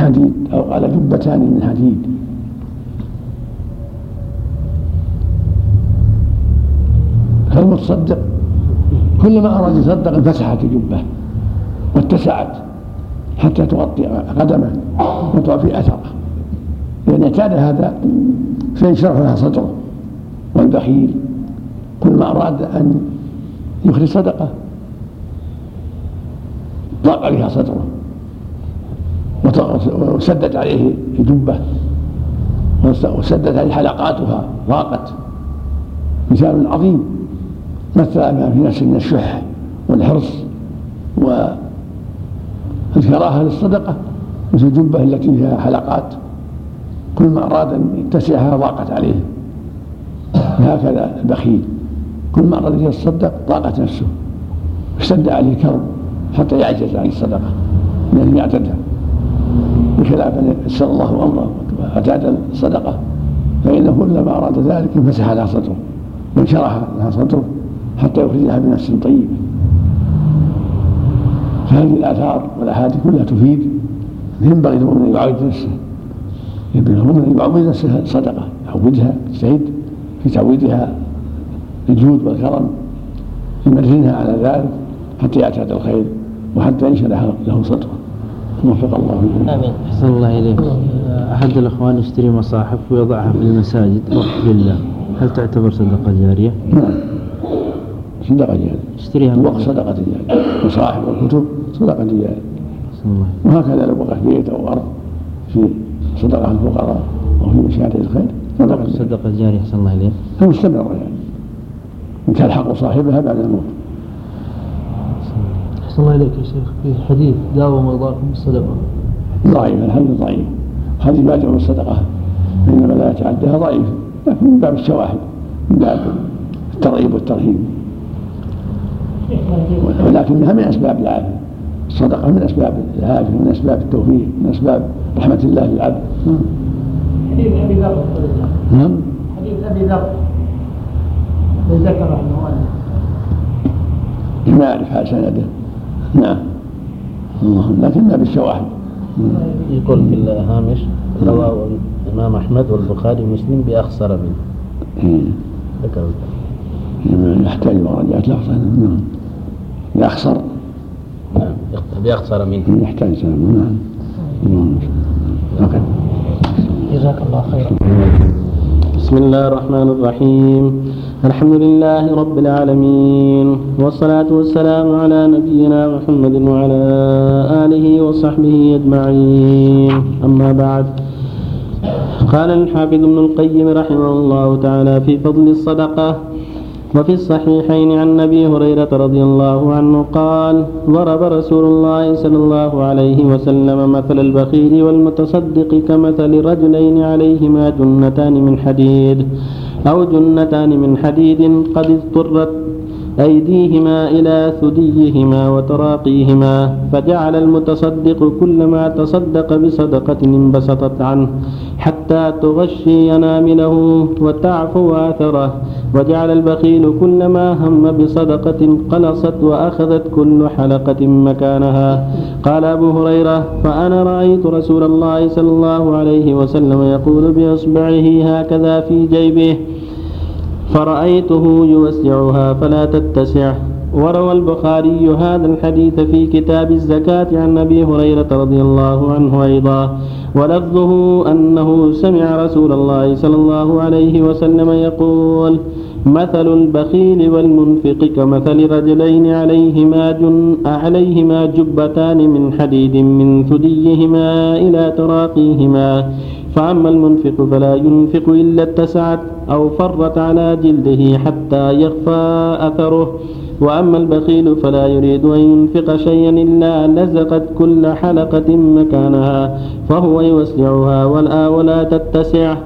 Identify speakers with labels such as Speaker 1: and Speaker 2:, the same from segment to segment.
Speaker 1: حديد أو قال جبتان من حديد فالمتصدق كلما أراد يصدق انفتحت الجبة واتسعت حتى تغطي قدمه وتعفي أثره. لأن اعتاد هذا فينشرح لها صدره والبخيل. كل ما أراد أن يخرج صدقة ضاق بها صدره. وسدت عليه الجبة وسدت عليه حلقاتها ضاقت. مثال عظيم. مثل ما في نفسه من الشح والحرص والكراهة للصدقة مثل الجبة التي فيها حلقات. كل ما أراد أن يتسعها ضاقت عليه. هكذا البخيل. كل ما أراد أن يتصدق ضاقت نفسه. اشتد عليه الكرب حتى يعجز عن الصدقة لأنه يعتدها بخلاف أن يسر الله أمره واعتاد الصدقة فإنه كلما أراد ذلك انفتح لها صدره وانشرح لها صدره حتى يخرجها بنفس طيبة فهذه الآثار والأحاديث كلها تفيد ينبغي للمؤمن أن يعود نفسه. ينبغي للمؤمن أن يعود نفسه صدقة يعودها يجتهد في تعويدها الجود والكرم يمرنها على ذلك حتى يعتاد الخير وحتى ينشرح له صدره وفق الله
Speaker 2: آمين. أحسن الله إليك. أحد الأخوان يشتري مصاحف ويضعها في المساجد. وقف لله. هل تعتبر صدقة جارية؟
Speaker 1: نعم. صدقة جارية.
Speaker 2: اشتريها
Speaker 1: الوقت صدقة جارية. المصاحف والكتب صدقة جارية. وهكذا لو وقف بيت أو أرض في صدقة الفقراء أو في مشاريع الخير
Speaker 2: صدقة صدقة جارية. أحسن الله إليك.
Speaker 1: مستمره يعني. إن تلحق صاحبها بعد الموت.
Speaker 3: أحسن الله إليك يا شيخ في حديث داوم مرضاكم بالصدقة
Speaker 1: ضعيف الحديث ضعيف. هذه ما من الصدقة فإنما لا يتعداها ضعيف. لكن من باب الشواهد من باب الترغيب والترهيب. ولكنها من أسباب العافية الصدقة من أسباب العافية من أسباب التوفيق من أسباب رحمة الله للعبد.
Speaker 3: حديث أبي ذر.
Speaker 1: نعم.
Speaker 3: حديث أبي ذر. ذكر رحمه
Speaker 1: الله. ما أعرف حال سنده. نعم. لكنها بالشواهد
Speaker 2: يقول في الهامش رواه الإمام أحمد والبخاري ومسلم بأخسر منه.
Speaker 1: إيه.
Speaker 2: ذكر.
Speaker 1: يحتاج مراجعة لفظه نعم. بأخسر.
Speaker 2: نعم بأخسر منه.
Speaker 1: يحتاج نعم.
Speaker 2: نعم.
Speaker 3: جزاك الله خيرا.
Speaker 2: بسم الله الرحمن الرحيم. الحمد لله رب العالمين والصلاة والسلام على نبينا محمد وعلى آله وصحبه أجمعين. أما بعد قال الحافظ ابن القيم رحمه الله تعالى في فضل الصدقة وفي الصحيحين عن أبي هريرة رضي الله عنه قال ضرب رسول الله صلى الله عليه وسلم مثل البخيل والمتصدق كمثل رجلين عليهما جنتان من حديد أو جنتان من حديد قد اضطرت أيديهما إلى ثديهما وتراقيهما فجعل المتصدق كلما تصدق بصدقة انبسطت عنه حتى تغشي ينامله وتعفو آثره وجعل البخيل كلما هم بصدقة قلصت وأخذت كل حلقة مكانها. قال أبو هريرة فأنا رأيت رسول الله صلى الله عليه وسلم يقول بإصبعه هكذا في جيبه فرأيته يوسعها فلا تتسع. وروى البخاري هذا الحديث في كتاب الزكاة عن أبي هريرة رضي الله عنه أيضا. ولفظه أنه سمع رسول الله صلى الله عليه وسلم يقول مثل البخيل والمنفق كمثل رجلين عليهما جن عليهما جبتان من حديد من ثديهما إلى تراقيهما. فأما المنفق فلا ينفق إلا اتسعت أو فرت على جلده حتى يخفى أثره. وأما البخيل فلا يريد أن ينفق شيئا إلا لزقت كل حلقة مكانها فهو يوسعها والآ ولا تتسع.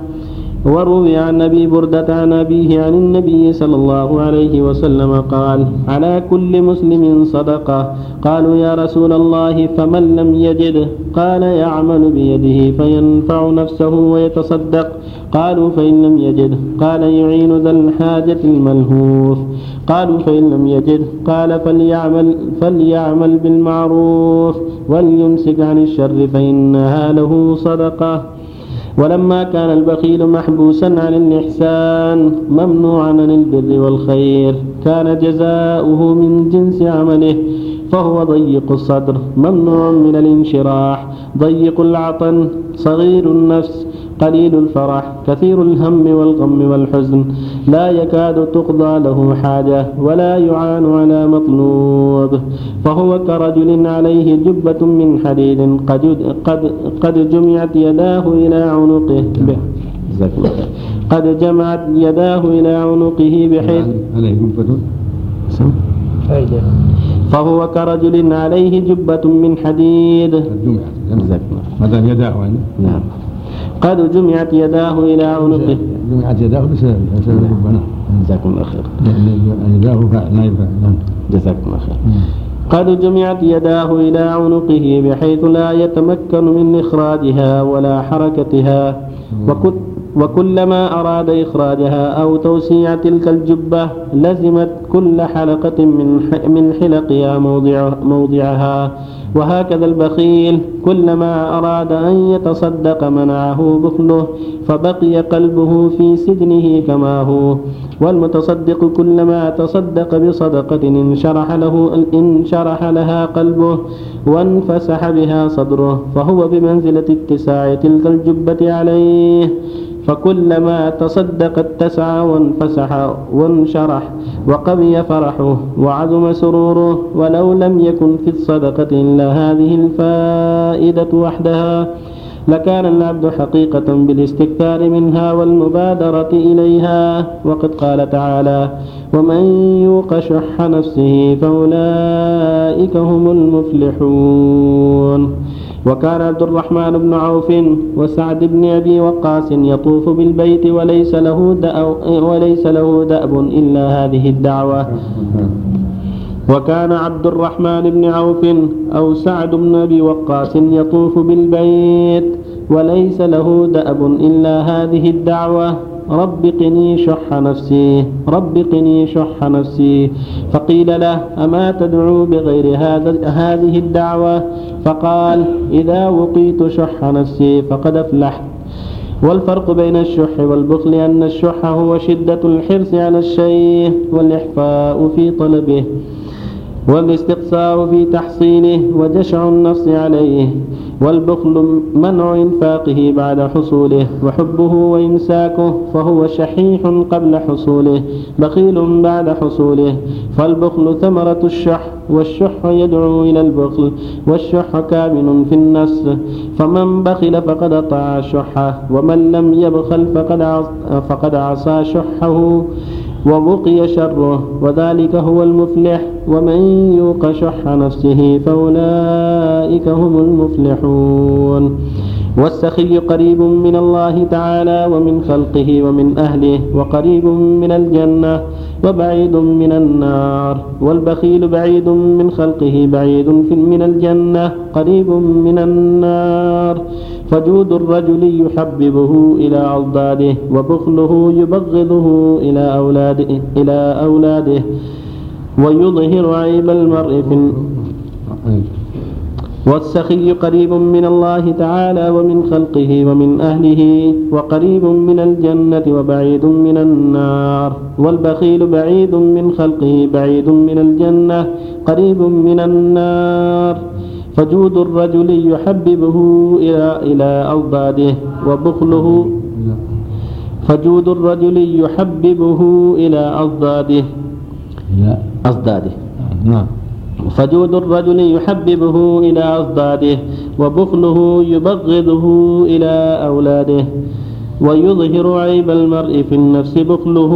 Speaker 2: وروي عن أبي بردة عن أبيه عن النبي صلى الله عليه وسلم قال على كل مسلم صدقة. قالوا يا رسول الله فمن لم يجد؟ قال يعمل بيده فينفع نفسه ويتصدق. قالوا فإن لم يجد. قال يعين ذا الحاجة الملهوف. قالوا فإن لم يجد. قال فليعمل فليعمل بالمعروف وليمسك عن الشر فإنها له صدقة. ولما كان البخيل محبوسا عن الإحسان ممنوعا عن البر والخير. كان جزاؤه من جنس عمله فهو ضيق الصدر ممنوع من الانشراح. ضيق العطن صغير النفس قليل الفرح كثير الهم والغم والحزن. لا يكاد تقضى له حاجة ولا يعان على مطلوب. فهو كرجل عليه جبة من حديد قد, قد, قد جمعت يداه إلى عنقه قد جمعت يداه إلى عنقه بحيث
Speaker 1: عليه جبة.
Speaker 2: فهو كرجل عليه جبة من حديد.
Speaker 1: جمعت. هذا يداه يعني
Speaker 2: نعم. قد جمعت يداه إلى عنقه
Speaker 1: جمعت يداه بسبب نعم
Speaker 2: جزاكم الله خير
Speaker 1: يداه نعم
Speaker 2: جزاكم الله خير قد جمعت يداه إلى عنقه بحيث لا يتمكن من إخراجها ولا حركتها وكل وكلما أراد إخراجها أو توسيع تلك الجبة لزمت كل حلقة من من حلقها موضع موضعها وهكذا البخيل كلما أراد أن يتصدق منعه بخله فبقي قلبه في سجنه كما هو. والمتصدق كلما تصدق بصدقة انشرح له انشرح لها قلبه وانفسح بها صدره فهو بمنزلة اتساع تلك الجبة عليه. فكلما تصدق اتسع وانفسح وانشرح وقوي فرحه وعظم سروره ولو لم يكن في الصدقة إلا هذه الفائدة وحدها لكان العبد حقيقة بالاستكثار منها والمبادرة إليها. وقد قال تعالى ومن يوق شح نفسه فأولئك هم المفلحون وكان عبد الرحمن بن عوف وسعد بن أبي وقاص يطوف بالبيت وليس له وليس له دأب إلا هذه الدعوة. وكان عبد الرحمن بن عوف أو سعد بن أبي وقاص يطوف بالبيت وليس له دأب إلا هذه الدعوة. رب قني شح نفسي. رب قني شح نفسي. فقيل له أما تدعو بغير هذا هذه الدعوة؟ فقال إذا وقيت شح نفسي فقد أفلحت. والفرق بين الشح والبخل أن الشح هو شدة الحرص على الشيء والإحفاء في طلبه والاستقصاء في تحصيله وجشع النفس عليه. والبخل منع إنفاقه بعد حصوله وحبه وإمساكه فهو شحيح قبل حصوله بخيل بعد حصوله. فالبخل ثمرة الشح والشح يدعو إلى البخل والشح كامن في النفس فمن بخل فقد أطاع الشح ومن لم يبخل فقد فقد عصى شحه وبقي شره. وذلك هو المفلح. ومن يوق شح نفسه فأولئك هم المفلحون. والسخي قريب من الله تعالى ومن خلقه ومن أهله وقريب من الجنة وبعيد من النار والبخيل بعيد من خلقه بعيد من الجنة قريب من النار. فجود الرجل يحببه إلى أضداده وبخله يبغضه إلى أولاده إلى أولاده. ويظهر عيب المرء في والسخي قريب من الله تعالى ومن خلقه ومن أهله وقريب من الجنة وبعيد من النار والبخيل بعيد من خلقه بعيد من الجنة قريب من النار. فجود الرجل يحببه إلى إلى أوضاده وبخله فجود الرجل يحببه إلى أضداده أضداده
Speaker 1: نعم.
Speaker 2: فجود الرجل يحببه إلى أضداده وبخله يبغضه إلى أولاده ويظهر عيب المرء في النفس بخله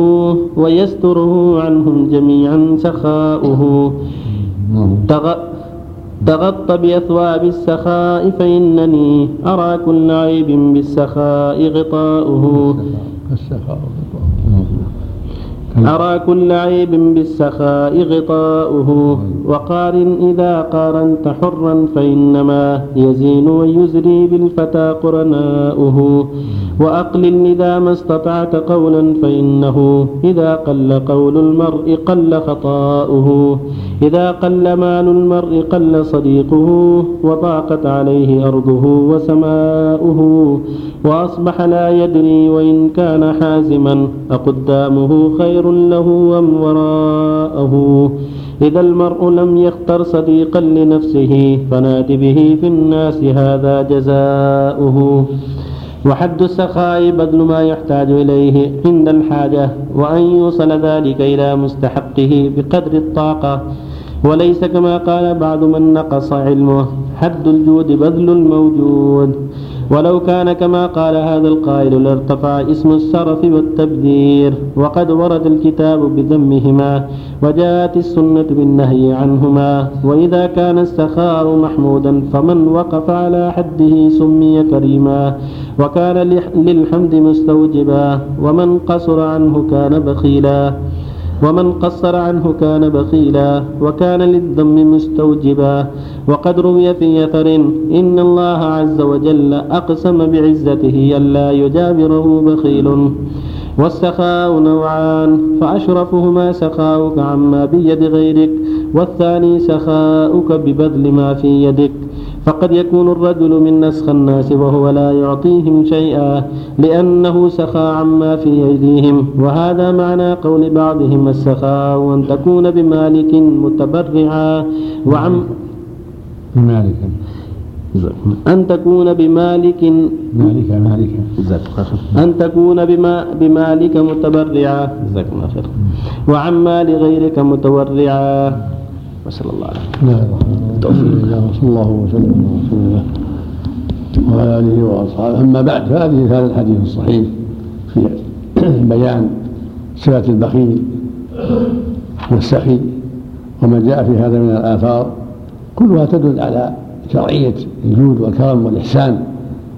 Speaker 2: ويستره عنهم جميعا سخاؤه. تغط بأثواب السخاء فإنني أرى كل عيب بالسخاء غطاؤه.
Speaker 1: السخاء
Speaker 2: أرى كل عيب بالسخاء غطاؤه وقارن إذا قارنت حرا فإنما يزين ويزري بالفتى قرناؤه. وأقلل إذا ما استطعت قولا فإنه إذا قل قول المرء قل خطاؤه. إذا قل مال المرء قل صديقه وضاقت عليه أرضه وسماؤه. وأصبح لا يدري وإن كان حازما أقدامه خير له أم وراءه. إذا المرء لم يختر صديقا لنفسه فنات به في الناس هذا جزاؤه. وحد السخاء بذل ما يحتاج إليه عند الحاجة وأن يوصل ذلك إلى مستحقه بقدر الطاقة. وليس كما قال بعض من نقص علمه حد الجود بذل الموجود. ولو كان كما قال هذا القائل لارتفع اسم السرف والتبذير وقد ورد الكتاب بذمهما وجاءت السنة بالنهي عنهما وإذا كان السخاء محمودا فمن وقف على حده سمي كريما وكان للحمد مستوجبا ومن قصر عنه كان بخيلا. ومن قصر عنه كان بخيلا وكان للذم مستوجبا وقد روي في أثر إن الله عز وجل أقسم بعزته ألا يجابره بخيل والسخاء نوعان فأشرفهما سخاؤك عما بيد غيرك والثاني سخاؤك ببذل ما في يدك فقد يكون الرجل من نسخ الناس وهو لا يعطيهم شيئا لأنه سخى عما في أيديهم. وهذا معنى قول بعضهم السخاء أن تكون بمالك متبرعا وعم
Speaker 1: بمالك.
Speaker 2: أن تكون بمالك
Speaker 1: مالك مالك.
Speaker 2: أن تكون بما بمالك متبرعا. وعما لغيرك متورعا. وصلى الله عليه
Speaker 1: بسم الله الرحمن الرحيم صلى الله وسلم على رسول الله وعلى آله وأصحابه. أما بعد فهذه هذا الحديث الصحيح في بيان صفة البخيل والسخي وما جاء في هذا من الآثار. كلها تدل على شرعية الجود والكرم والإحسان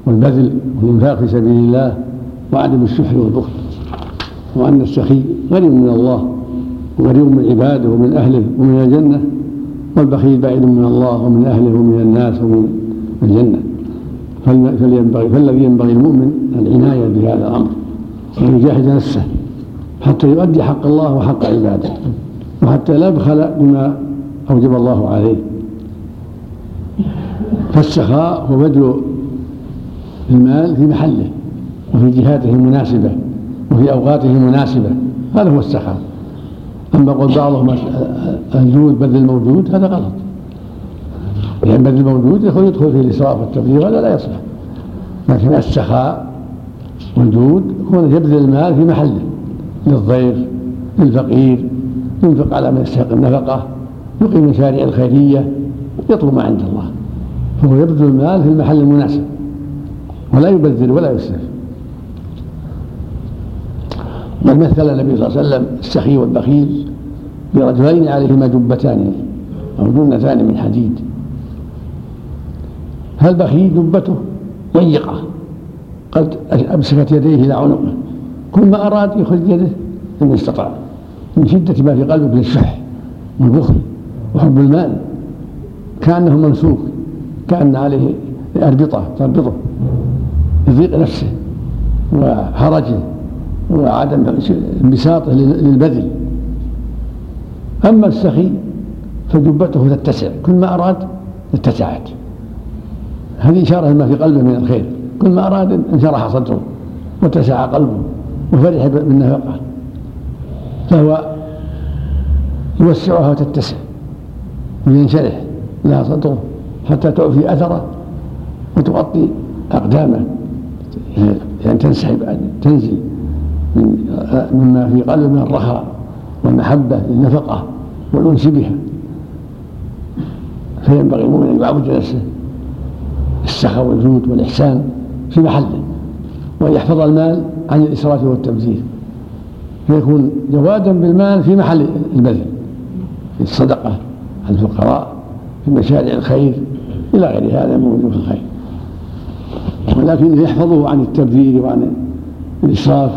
Speaker 1: والبذل والإنفاق في سبيل الله وعدم الشح والبخل. وأن السخي غني من الله وقريب من عباده ومن أهله ومن الجنة. والبخيل بعيد من الله ومن أهله ومن الناس ومن الجنة. فلينبغي فالذي ينبغي المؤمن العناية بهذا الأمر وأن يجاهد نفسه حتى يؤدي حق الله وحق عباده وحتى لا يبخل بما أوجب الله عليه. فالسخاء هو بذل المال في محله وفي جهاته المناسبة وفي أوقاته المناسبة هذا هو السخاء. أما قول بعضهم الجود بذل الموجود هذا غلط. لأن بذل الموجود يدخل يدخل في الإسراف والتبذير هذا لا يصلح. لكن السخاء والجود هو يبذل المال في محله للضيف للفقير ينفق على من يستحق النفقة يقيم مشاريع الخيرية يطلب ما عند الله. فهو يبذل المال في المحل المناسب ولا يبذر ولا يسرف. بل مثل النبي صلى الله عليه وسلم السخي والبخيل برجلين عليهما جبتان أو جنتان من حديد. فالبخيل جبته ضيقة. قد أمسكت يديه إلى عنقه. كل ما أراد يخرج يده لما استطاع من شدة ما في قلبه من الشح والبخل وحب المال. كأنه منسوك كأن عليه أربطة تربطه. لضيق نفسه وحرجه وعدم انبساطه للبذل. أما السخي فجبته تتسع كل ما أراد اتسعت. هذه إشارة لما في قلبه من الخير. كل ما أراد انشرح صدره واتسع قلبه وفرح بالنفقة فهو يوسعها وتتسع وينشرح لها صدره حتى تعفي أثره وتغطي أقدامه. يعني تنسحب تنزل. مما في قلبه من الرخاء والمحبة للنفقة والأنس بها. فينبغي المؤمن أن يعود نفسه. السخاء والجود والإحسان في محله. وأن يحفظ المال عن الإسراف والتبذير. فيكون جوادا بالمال في محل البذل. في الصدقة على الفقراء في مشاريع الخير إلى غير هذا من وجوه الخير. ولكن يحفظه عن التبذير وعن الإسراف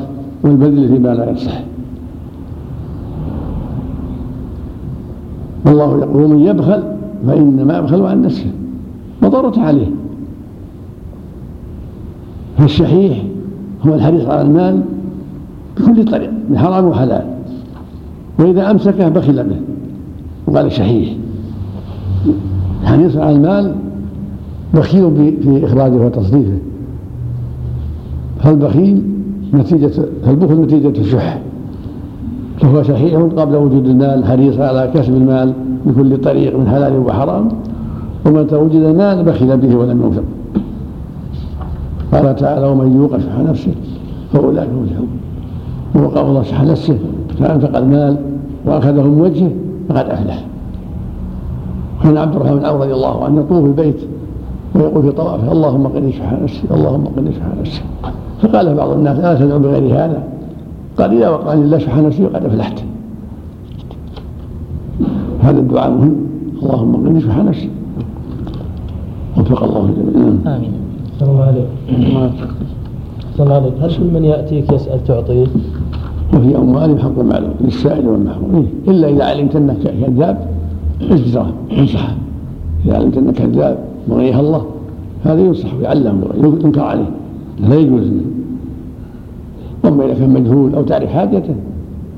Speaker 1: والبذل فيما لا يصح. والله يقول من يبخل فإنما يبخل عن نفسه. مضرة عليه. فالشحيح هو الحريص على المال بكل طريق من حرام وحلال. وإذا أمسكه بخل به. وقال شحيح. حريص على المال بخيل في إخراجه وتصريفه فالبخيل نتيجة فالبخل نتيجة الشح فهو شحيح قبل وجود المال حريص على كسب المال بكل طريق من حلال وحرام ومتى وجد المال بخل به ولم ينفق. قال تعالى ومن يوق شح نفسه فأولئك هم المفلحون ووقع الله شح نفسه فأنفق المال واخذه من وجهه فقد أفلح. كان عبد الرحمن بن عوف رضي الله عنه يطوف البيت ويقول في طوافه اللهم قني شح نفسي اللهم قني شح نفسي. فقال بعض الناس الا تدعو بغير هذا. قال إذا وقعني الله شح نفسي وقد أفلحت. هذا الدعاء مهم. اللهم قني شح نفسي. وفق الله الجميع
Speaker 3: آمين. صلى الله عليه صلى الله عليك هل كل من يأتيك يسأل تعطيه؟
Speaker 1: وفي اموالهم حق معلوم للسائل والمحروم. إلا إذا علمت أنك كذاب اجزره انصحه إذا علمت أنك كذاب وغيها الله. هذا ينصح ويعلم ينكر عليه. لا يجوز. أما إذا كان مجهول أو تعرف حاجته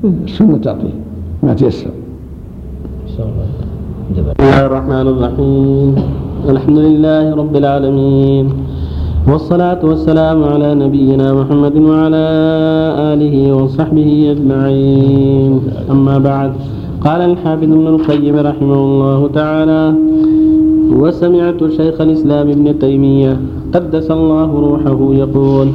Speaker 1: السنة تعطيه ما تيسر.
Speaker 3: بسم
Speaker 2: الله الرحمن الرحيم. الحمد لله رب العالمين. والصلاة والسلام على نبينا محمد وعلى آله وصحبه أجمعين. أما بعد قال الحافظ ابن القيم رحمه الله تعالى وسمعت شيخ الإسلام ابن تيمية قدس الله روحه يقول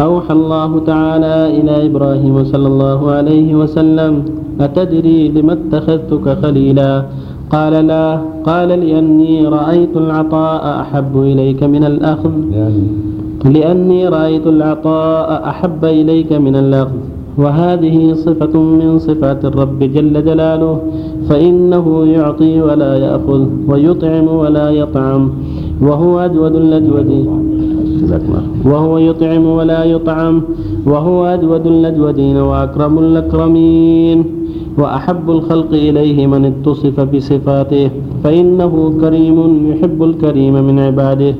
Speaker 2: أوحى الله تعالى إلى إبراهيم صلى الله عليه وسلم أتدري لم اتخذتك خليلا؟ قال لا. قال لأني رأيت العطاء أحب إليك من الأخذ. لأني رأيت العطاء أحب إليك من الأخذ. وهذه صفة من صفات الرب جل جلاله فإنه يعطي ولا يأخذ ويطعم ولا يطعم وهو أجود الأجودين وهو يطعم ولا يطعم وهو أجود الأجودين وأكرم الأكرمين وأحب الخلق إليه من اتصف بصفاته فإنه كريم يحب الكريم من عباده.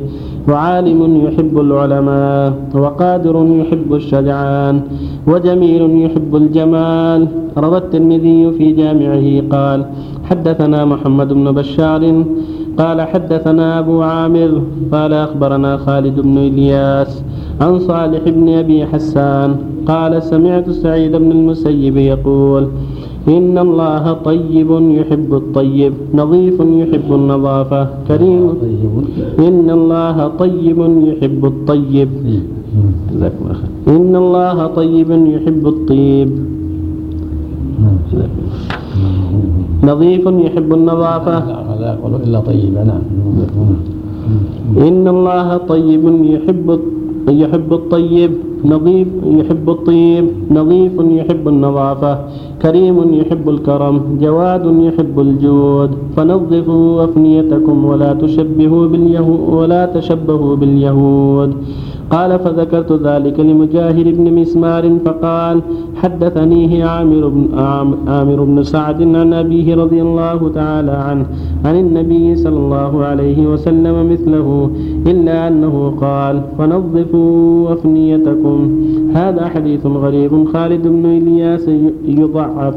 Speaker 2: وعالم يحب العلماء وقادر يحب الشجعان وجميل يحب الجمال. روى الترمذي في جامعه قال حدثنا محمد بن بشار قال حدثنا أبو عامر قال أخبرنا خالد بن إلياس عن صالح بن أبي حسان قال سمعت سعيد بن المسيب يقول إن الله طيب يحب الطيب نظيف يحب النظافة كريم. إن الله طيب يحب الطيب. إن الله طيب يحب الطيب. نظيف يحب النظافة.
Speaker 1: لا يقول إلا طيبا نعم
Speaker 2: إن الله طيب يحب يحب الطيب. نظيف يحب الطيب نظيف يحب النظافة كريم يحب الكرم جواد يحب الجود. فنظفوا أفنيتكم ولا تشبهوا باليهود ولا تشبهوا باليهود. قال فذكرت ذلك لمجاهد بن مسمار فقال حدثنيه عامر بن عامر بن سعد عن أبيه رضي الله تعالى عنه عن النبي صلى الله عليه وسلم مثله إلا أنه قال فنظفوا أفنيتكم هذا حديث غريب. خالد بن إلياس يضعف.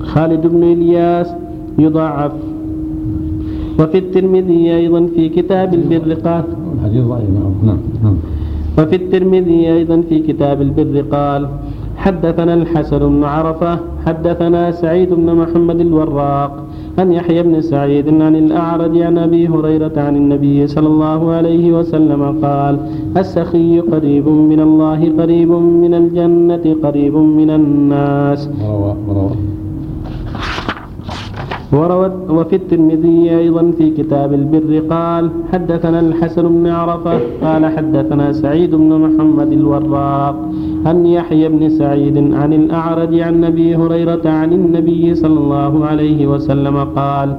Speaker 2: خالد بن إلياس يضعف. وفي الترمذي أيضا في كتاب البر قال
Speaker 1: الحديث ضعيف نعم. نعم.
Speaker 2: وفي الترمذي أيضا في كتاب البر قال حدثنا الحسن بن عرفة حدثنا سعيد بن محمد الوراق عن يحيى بن سعيد عن الأعرج عن أبي هريرة عن النبي صلى الله عليه وسلم قال السخي قريب من الله قريب من الجنة قريب من الناس.
Speaker 1: وروى
Speaker 2: وفي الترمذي أيضا في كتاب البر قال حدثنا الحسن بن عرفة قال حدثنا سعيد بن محمد الوراق. عن يحيى بن سعيد عن الأعرج عن أبي هريرة عن النبي صلى الله عليه وسلم قال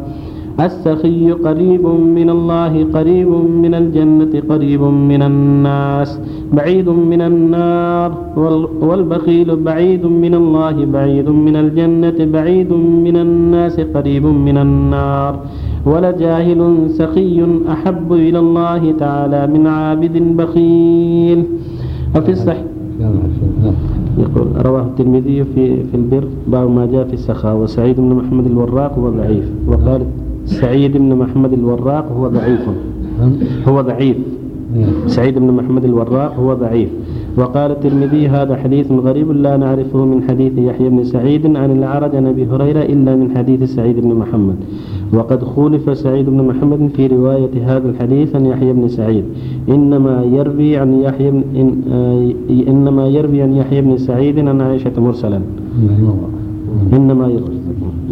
Speaker 2: السخي قريب من الله قريب من الجنة قريب من الناس بعيد من النار والبخيل بعيد من الله بعيد من الجنة بعيد من الناس قريب من النار. ولجاهل سخي أحب إلى الله تعالى من عابد بخيل. وفي الصحيح يقول رواه الترمذي في في البر باب ما جاء في السخاء وسعيد بن محمد الوراق هو ضعيف. وقال سعيد بن محمد الوراق هو ضعيف. هو ضعيف. سعيد بن محمد الوراق هو ضعيف. وقال الترمذي هذا حديث غريب لا نعرفه من حديث يحيى بن سعيد عن الأعرج عن أبي هريرة إلا من حديث سعيد بن محمد. وقد خولف سعيد بن محمد في رواية هذا الحديث عن يحيى بن سعيد. إنما يروي عن يحيى بن إن آه إنما يروي عن يحيى بن سعيد عن عائشة مرسلا. إنما يروي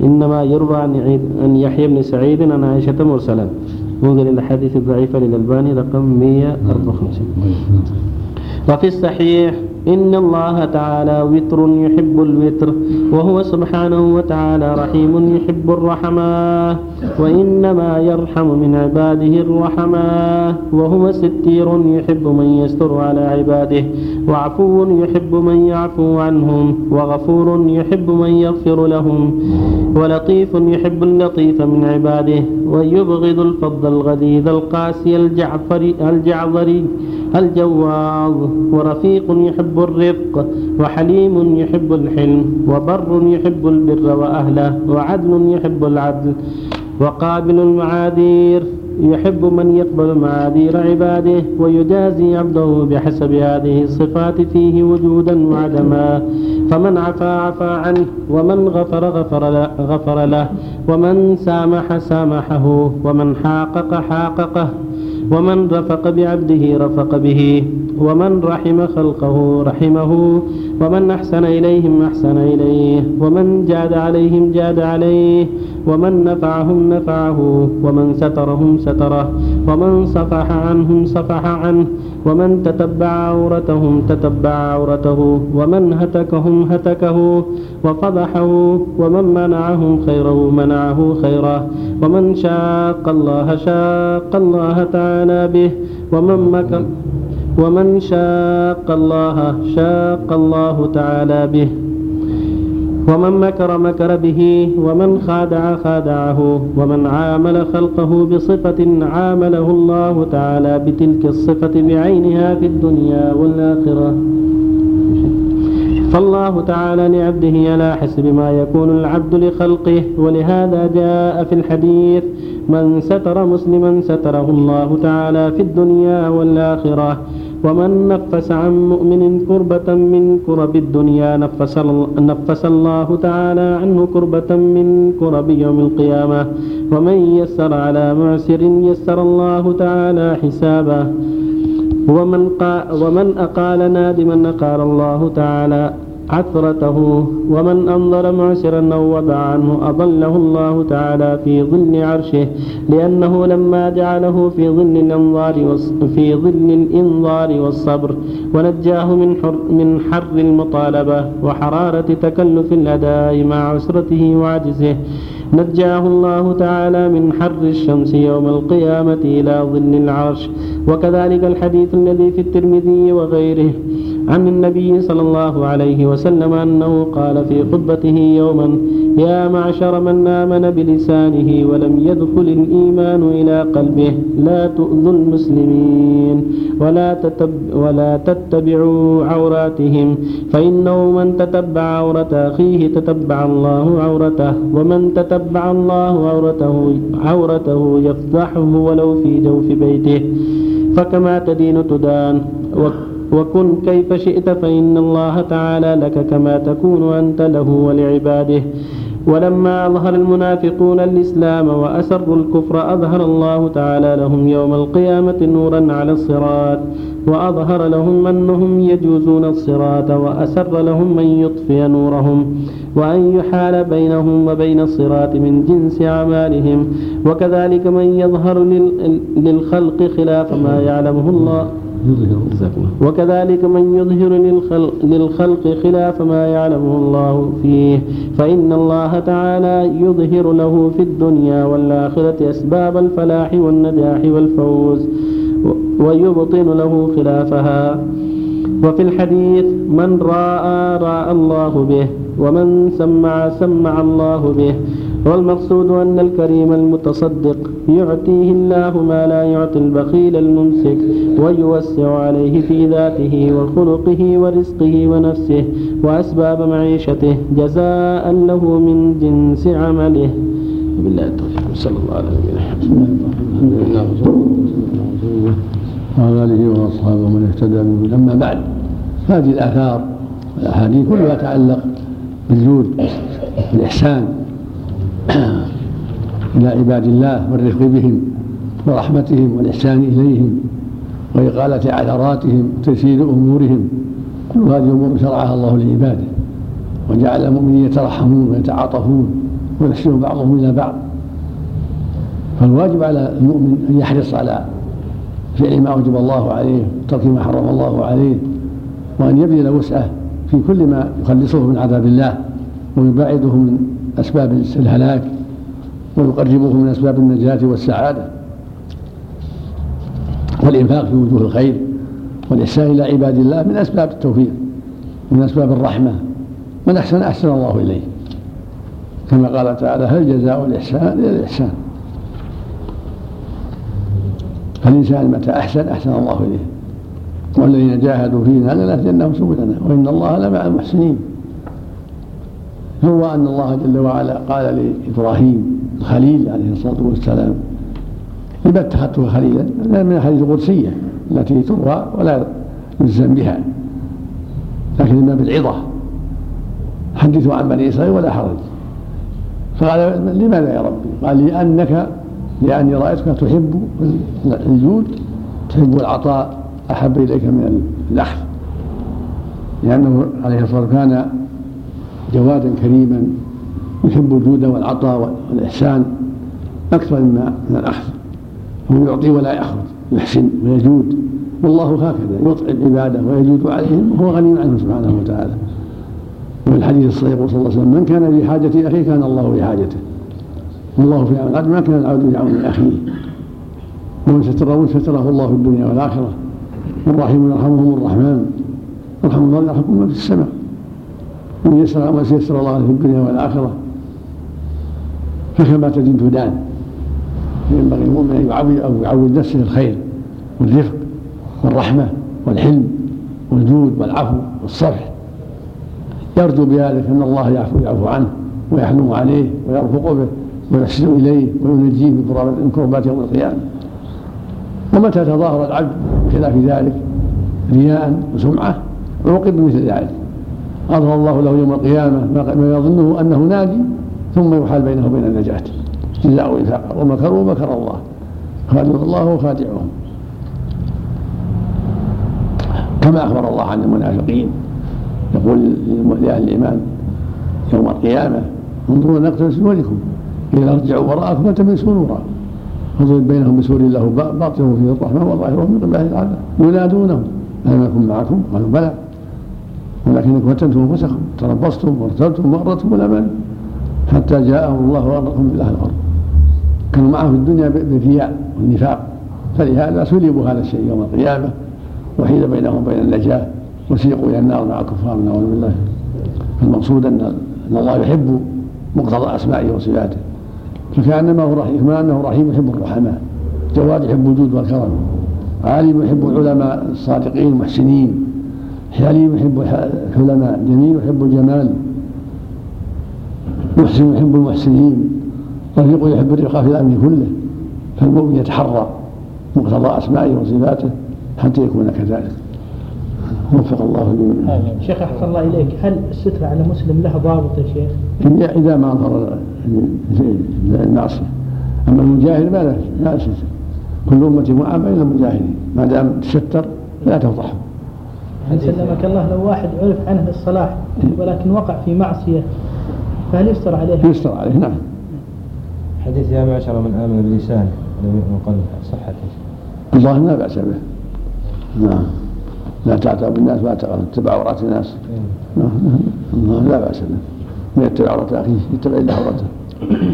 Speaker 2: إنما يروى عن عن يحيى بن سعيد عن عائشة مرسلا. انظر إلى الحديث الضعيفة للألباني رقم 154 وفي الصحيح إن الله تعالى وتر يحب الوتر وهو سبحانه وتعالى رحيم يحب الرحمة وإنما يرحم من عباده الرحمة وهو ستير يحب من يستر على عباده وعفو يحب من يعفو عنهم وغفور يحب من يغفر لهم ولطيف يحب اللطيف من عباده ويبغض الفض الغليظ القاسي الجعفري الجعظري الجواظ ورفيق يحب الرفق وحليم يحب الحلم وبر يحب البر وأهله وعدل يحب العدل وقابل المعاذير يحب من يقبل معاذير عباده ويجازي عبده بحسب هذه الصفات فيه وجودا وعدما. فمن عفا عفا عنه ومن غفر غفر غفر له. ومن سامح سامحه ومن حاقق حاققه ومن رفق بعبده رفق به. ومن رحم خلقه رحمه ومن أحسن إليهم أحسن إليه ومن جاد عليهم جاد عليه ومن نفعهم نفعه ومن سترهم ستره ومن صفح عنهم صفح عنه ومن تتبع عورتهم تتبع عورته ومن هتكهم هتكه وفضحه ومن منعهم خيره منعه خيره ومن شاق الله شاق الله تعالى به ومن مكر ومن شاق الله شاق الله تعالى به. ومن مكر مكر به. ومن خادع خادعه. ومن عامل خلقه بصفة عامله الله تعالى بتلك الصفة بعينها في الدنيا والآخرة. فالله تعالى لعبده على حسب ما يكون العبد لخلقه ولهذا جاء في الحديث من ستر مسلما ستره الله تعالى في الدنيا والآخرة. ومن نفس عن مؤمن كربة من كرب الدنيا نفس, نفس الله تعالى عنه كربة من كرب يوم القيامة. ومن يسر على معسر يسر الله تعالى حسابه. ومن, قا ومن أقال نادما أقال الله تعالى عثرته ومن أنظر معسرا أو وضع عنه أضله الله تعالى في ظل عرشه لأنه لما جعله في ظل الأنظار في ظل الإنظار والصبر ونجاه من حر من حر المطالبة وحرارة تكلف الأداء مع عسرته وعجزه. نجاه الله تعالى من حر الشمس يوم القيامة إلى ظل العرش. وكذلك الحديث الذي في الترمذي وغيره عن النبي صلى الله عليه وسلم أنه قال في خطبته يوما يا معشر من آمن بلسانه ولم يدخل الإيمان إلى قلبه لا تؤذوا المسلمين ولا, تتب ولا تتبعوا عوراتهم فإنه من تتبع عورة أخيه تتبع الله عورته ومن تتبع الله عورته عورته يفضحه ولو في جوف بيته. فكما تدين تدان وكن كيف شئت فإن الله تعالى لك كما تكون أنت له ولعباده. ولما أظهر المنافقون الإسلام وأسروا الكفر أظهر الله تعالى لهم يوم القيامة نورا على الصراط وأظهر لهم أنهم يجوزون الصراط وأسر لهم من يطفئ نورهم وأن يحال بينهم وبين الصراط من جنس أعمالهم. وكذلك من يظهر للخلق خلاف ما يعلمه الله وكذلك من يظهر للخلق, خلاف ما يعلمه الله فيه فإن الله تعالى يظهر له في الدنيا والآخرة أسباب الفلاح والنجاح والفوز ويبطن له خلافها. وفي الحديث من راى راى الله به ومن سمع سمع الله به. والمقصود أن الكريم المتصدق يعطيه الله ما لا يعطي البخيل الممسك ويوسع عليه في ذاته وخلقه ورزقه ونفسه وأسباب معيشته جزاء له من جنس عمله. بالله التوفيق. صلى الله عليه وسلم
Speaker 1: وعلى آله وأصحابه من اهتدى به أما بعد هذه الآثار والأحاديث كلها تتعلق بالجود والاحسان إلى عباد الله والرفق بهم ورحمتهم والإحسان إليهم وإقالة عثراتهم وتيسير أمورهم كل هذه أمور شرعها الله لعباده وجعل المؤمنين يترحمون ويتعاطفون ويحسن بعضهم إلى بعض. فالواجب على المؤمن أن يحرص على فعل ما أوجب الله عليه وترك ما حرم الله عليه وأن يبذل وسعه في كل ما يخلصه من عذاب الله ويباعده من أسباب الهلاك ويقربه من أسباب النجاة والسعادة والإنفاق في وجوه الخير والإحسان إلى عباد الله من أسباب التوفيق من أسباب الرحمة من أحسن أحسن الله إليه. كما قال تعالى هل جزاء الإحسان إلى الإحسان؟ فالإنسان متى أحسن أحسن الله إليه. والذين جاهدوا فينا لنهدينهم سبلنا وإن الله لمع المحسنين. هو أن الله جل وعلا قال لإبراهيم الخليل عليه الصلاة والسلام لما اتخذته خليلا من الحديث القدسية التي تروى ولا يلزم بها لكن لما بالعظة. حدثوا عن بني إسرائيل ولا حرج. فقال لماذا يا ربي؟ قال لأنك لأني رأيتك تحب الجود تحب العطاء أحب إليك من الأخذ. لأنه عليه الصلاة والسلام كان جوادا كريما يحب الجود والعطاء والإحسان أكثر مما من الأخذ. هو يعطي ولا يأخذ يحسن ويجود. والله هكذا يطعم عباده ويجود عليهم وهو غني عنهم سبحانه وتعالى. وفي الحديث الصحيح صلى الله عليه وسلم من كان في حاجة أخيه كان الله في حاجته والله في عون العبد ما كان العبد في عون أخيه. ومن ستره ستره الله في الدنيا والآخرة. والراحمون يرحمهم الرحمن. يرحم الله يرحمكم في السماء. من يسر ما سيسر الله في الدنيا والآخرة. فكما تدين تدان ينبغي المؤمن أن يعود أو يعود نفسه الخير والرفق والرحمة والحلم والجود والعفو والصفح يرجو بذلك أن الله يعفو يعفو عنه ويحلم عليه ويرفق به ويحسن إليه وينجيه من كربات يوم القيامة. ومتى تظاهر العبد بخلاف ذلك؟ رياء وسمعة. عوقب بمثل ذلك. أظهر الله له يوم القيامة ما يظنه أنه ناجي ثم يحال بينه وبين النجاة. جزاء وفاقا ومكروا مكر الله. خادعون الله وخادعهم كما أخبر الله عن المنافقين. يقول لأهل الإيمان يوم القيامة انظروا نقتبس نوركم إذا ارجعوا وراءكم فالتمسوا نورا. فضرب بينهم بسور له باطنه فيه الرحمة وظاهره من قبله العذاب ينادونهم ألم يكن معكم؟ قالوا بلى. ولكنكم فتنتم أنفسكم تربصتم وارتبتم وغرتكم الاماني حتى جاءهم الله وغرقهم بالله الأرض. كانوا معه في الدنيا بالرياء والنفاق فلهذا سلبوا هذا الشيء يوم القيامة وحيل بينهم وبين النجاة وسيقوا إلى النار مع الكفار نعوذ بالله. المقصود أن أن الله يحب مقتضى أسمائه وصفاته. فكأنما هو رحيم كما انه رحيم يحب الرحماء جواد يحب الجود والكرم عالم يحب العلماء الصادقين المحسنين. حليم يحب الحلماء جميل يحب الجمال محسن يحب المحسنين. رفيق يحب الرقى في الأمر كله. فالمؤمن يتحرى مقتضى أسمائه وصفاته حتى يكون كذلك. وفق الله
Speaker 3: جميعا. شيخ أحسن الله إليك. هل الستر على مسلم له ضابط يا شيخ؟
Speaker 1: اذا ما ظهر المعصية. أما المجاهد ما لا ستر. كل امتي معافى الا المجاهدين ما دام تستر لا تفضحهم
Speaker 3: يعني سلمك الله لو واحد عرف عنه الصلاح ولكن وقع في معصية فهل يستر عليه؟
Speaker 1: يستر عليه نعم.
Speaker 4: حديث يا معشر من آمن بلسانه لم يؤمن قلبه صحته
Speaker 1: الظاهر لا بأس به. نعم. لا تعتب بالناس ولا تتبع عورات الناس. نعم نعم لا بأس به. من يتبع عورة أخيه يتبع إلا عورته.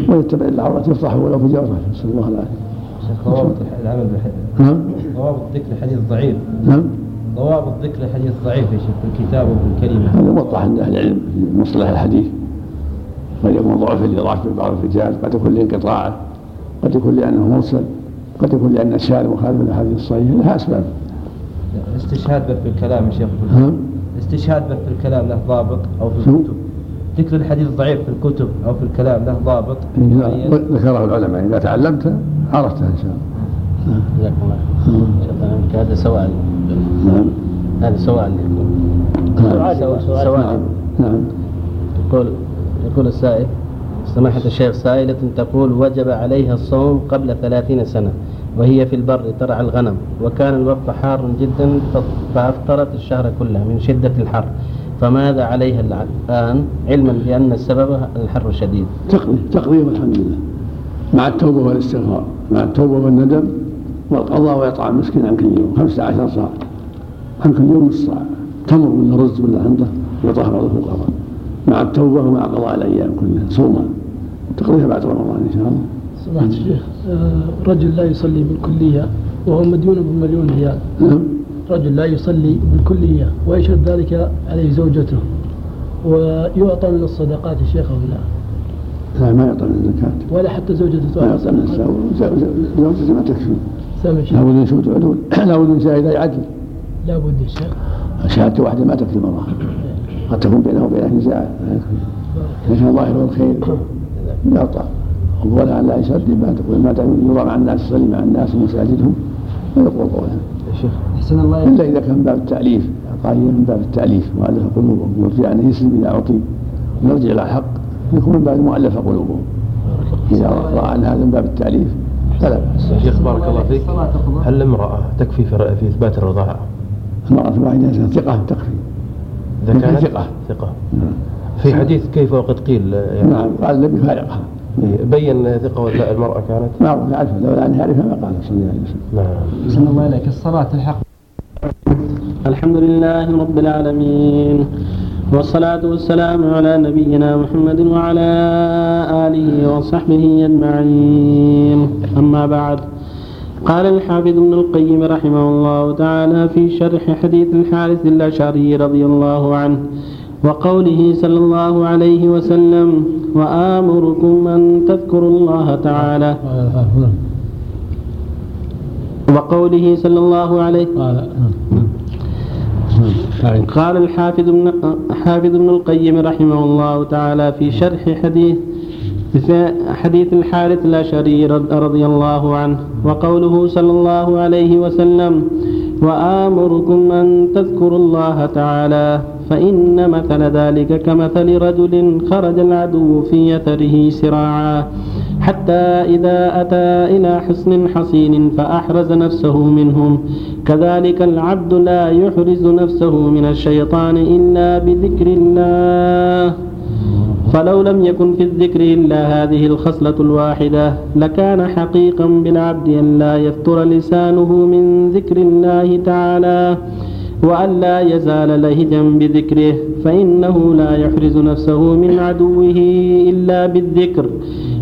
Speaker 1: ويتبع إلا عورته يفضحه ولو في جوفه نسأل الله العافية.
Speaker 4: شيخ ضوابط العمل بالحديث
Speaker 1: نعم
Speaker 4: ضوابط ذكر الحديث ضعيف
Speaker 1: نعم.
Speaker 4: ضوابط ذكر الحديث ضعيف يا شيخ في الكتاب وفي الكلمة.
Speaker 1: هذا موضح عند أهل العلم في مصطلح الحديث. قد يكون ضعف لضعف بعض الرجال قد يكون لانقطاعه قد يكون لأنه مرسل قد يكون لأن الشارع مخالف للأحاديث الصحيحة لها أسباب.
Speaker 4: استشهاد به في الكلام يا شيخ.
Speaker 1: نعم
Speaker 4: استشهاد به في الكلام له ضابط أو في؟ الكتب. ذكر الحديث ضعيف في الكتب أو في الكلام له ضابط. معين
Speaker 1: ذكره العلماء. إذا تعلمت عرفته إن شاء الله.
Speaker 2: جزاك الله شيخ هذا سؤال.
Speaker 1: نعم.
Speaker 2: هذا سؤال
Speaker 1: نعم.
Speaker 2: سؤال
Speaker 1: نعم نعم.
Speaker 2: يقول يقول السائل سماحة الشيخ سائلة تقول وجب عليها الصوم قبل ثلاثين سنة وهي في البر ترعى الغنم وكان الوقت حار جدا فأفطرت الشهر كله من شدة الحر فماذا عليها الآن؟ علما بأن السبب الحر الشديد
Speaker 1: تقضي تقضي والحمد لله. مع التوبة والإستغفار مع التوبة والندم والقضاء وإطعام مسكين عن كل يوم 15 صاع كل يوم نص صاع تمر من الرز ولا عنده يطهر في القضاء مع التوبة ومع قضاء الأيام كلها. صوما. تقضيها بعد رمضان إن شاء الله.
Speaker 5: سمعت الشيخ آه، رجل لا يصلي بالكلية وهو مديون بمليون ريال.
Speaker 1: نعم.
Speaker 5: رجل لا يصلي بالكلية ويشهد ذلك عليه زوجته. ويعطى من الصدقات يا شيخ أو لا؟
Speaker 1: لا ما يعطى من الزكاة.
Speaker 5: ولا حتى زوجته
Speaker 1: ما
Speaker 5: تعطى
Speaker 1: يعطى من الزكاة. زوجته ما تكفي.
Speaker 5: سامع
Speaker 1: لابد من شهود عدول لابد من شاهدي عدل.
Speaker 5: لا بد يا شيخ.
Speaker 1: شهادة واحدة ما تكفي المرأة. قد تكون بينه وبينه نزاع لا يكفي لكن ظاهر الخير يعطى ولا لا يصلي ما تقول ما يرى مع الناس يصلي مع الناس في مساجدهم ويقول قولها.
Speaker 4: أحسن الله
Speaker 1: إلا إذا كان من باب التأليف. قال من باب التأليف مؤلف قلوبهم. يرجع انه يسلم إذا أعطي. ويرجع إلى الحق. يكون من باب مؤلف قلوبهم. إذا رأى أن هذا من باب التأليف فلا بأس.
Speaker 6: شيخ بارك الله فيك. هل الامرأة تكفي في في إثبات الرضاعة؟
Speaker 1: المرأة الواحدة ثقة تكفي
Speaker 6: إذا كانت
Speaker 1: ثقة.
Speaker 6: ثقة في حديث كيف وقد قيل يعني
Speaker 1: نعم قال النبي فارقها
Speaker 6: بين ثقة ولا المرأة كانت
Speaker 1: معروف يعرفها لولا انها يعرفها ما قال صلى الله عليه وسلم
Speaker 6: نعم
Speaker 4: أحسن الله إليك الصلاة الحق
Speaker 2: الحمد لله رب العالمين والصلاة والسلام على نبينا محمد وعلى آله وصحبه أجمعين أما بعد قال الحافظ ابن القيم رحمه الله تعالى في شرح حديث الحارث الأشعري رضي الله عنه وقوله صلى الله عليه وسلم وآمركم أن تذكروا الله تعالى وقوله صلى الله عليه قال الحافظ ابن حافظ ابن القيم رحمه الله تعالى في شرح حديث في حديث الحارث الأشعري رض- رضي الله عنه وقوله صلى الله عليه وسلم وآمركم أن تذكروا الله تعالى فإن مثل ذلك كمثل رجل خرج العدو في يثره سراعا حتى إذا أتى إلى حصن حصين فأحرز نفسه منهم. كذلك العبد لا يحرز نفسه من الشيطان إلا بذكر الله. فلو لم يكن في الذكر إلا هذه الخصلة الواحدة لكان حقيقا بالعبد أن لا يفتر لسانه من ذكر الله تعالى وأن لا يزال لهجا بذكره فإنه لا يحرز نفسه من عدوه إلا بالذكر.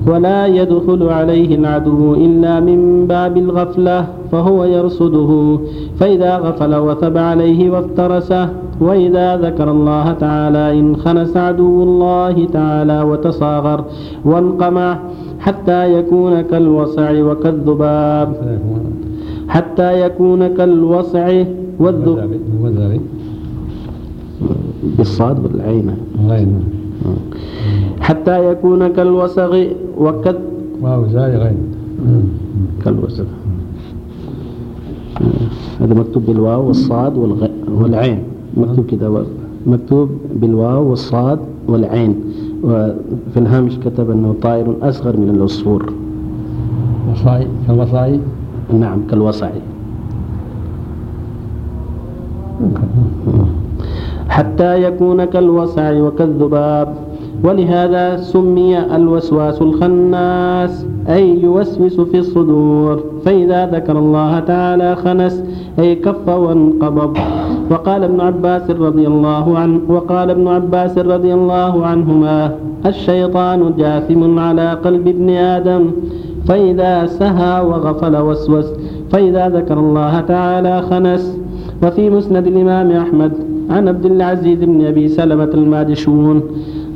Speaker 2: ولا يدخل عليه العدو إلا من باب الغفلة فهو يرصده. فإذا غفل وثب عليه وافترسه وإذا ذكر الله تعالى انخنس عدو الله تعالى وتصاغر وانقمع حتى يكون كالوصع وكالذباب. حتى يكون كالوصع والذباب بالصاد والعين. حتى يكون كالوسغ وكذ
Speaker 5: واو زاي غين
Speaker 2: كالوسغ. هذا مكتوب بالواو والصاد والغ... والعين. مكتوب كده مكتوب بالواو والصاد والعين. وفي الهامش كتب أنه طائر أصغر من العصفور.
Speaker 5: وصاي كالوصاي؟
Speaker 2: نعم كالوصع حتى يكون كالوصع وكالذباب. ولهذا سمي الوسواس الخناس أي يوسوس في الصدور. فإذا ذكر الله تعالى خنس أي كف وانقبض. وقال ابن عباس رضي الله عنه وقال ابن عباس رضي الله عنهما الشيطان جاثم على قلب ابن آدم. فإذا سهى وغفل وسوس فإذا ذكر الله تعالى خنس. وفي مسند الإمام أحمد عن عبد العزيز بن أبي سلمة المادشون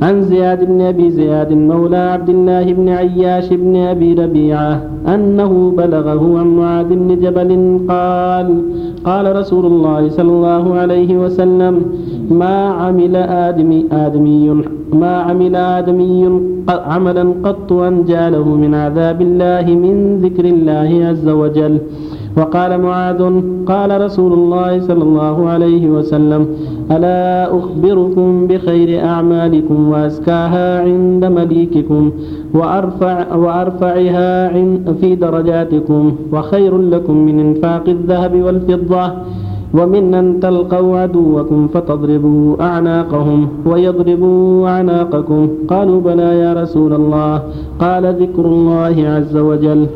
Speaker 2: عن زياد بن أبي زياد مولى عبد الله بن عياش بن أبي ربيعة أنه بلغه عن معاذ بن جبل قال قال رسول الله صلى الله عليه وسلم ما عمل آدمي آدمي ما عمل آدمي عملا قط أنجى له من عذاب الله من ذكر الله عز وجل. وقال معاذ قال رسول الله صلى الله عليه وسلم ألا أخبركم بخير أعمالكم وأزكاها عند مليككم وأرفع وأرفعها في درجاتكم وخير لكم من إنفاق الذهب والفضة ومن أن تلقوا عدوكم فتضربوا أعناقهم ويضربوا أعناقكم. قالوا بلى يا رسول الله. قال ذكر الله عز وجل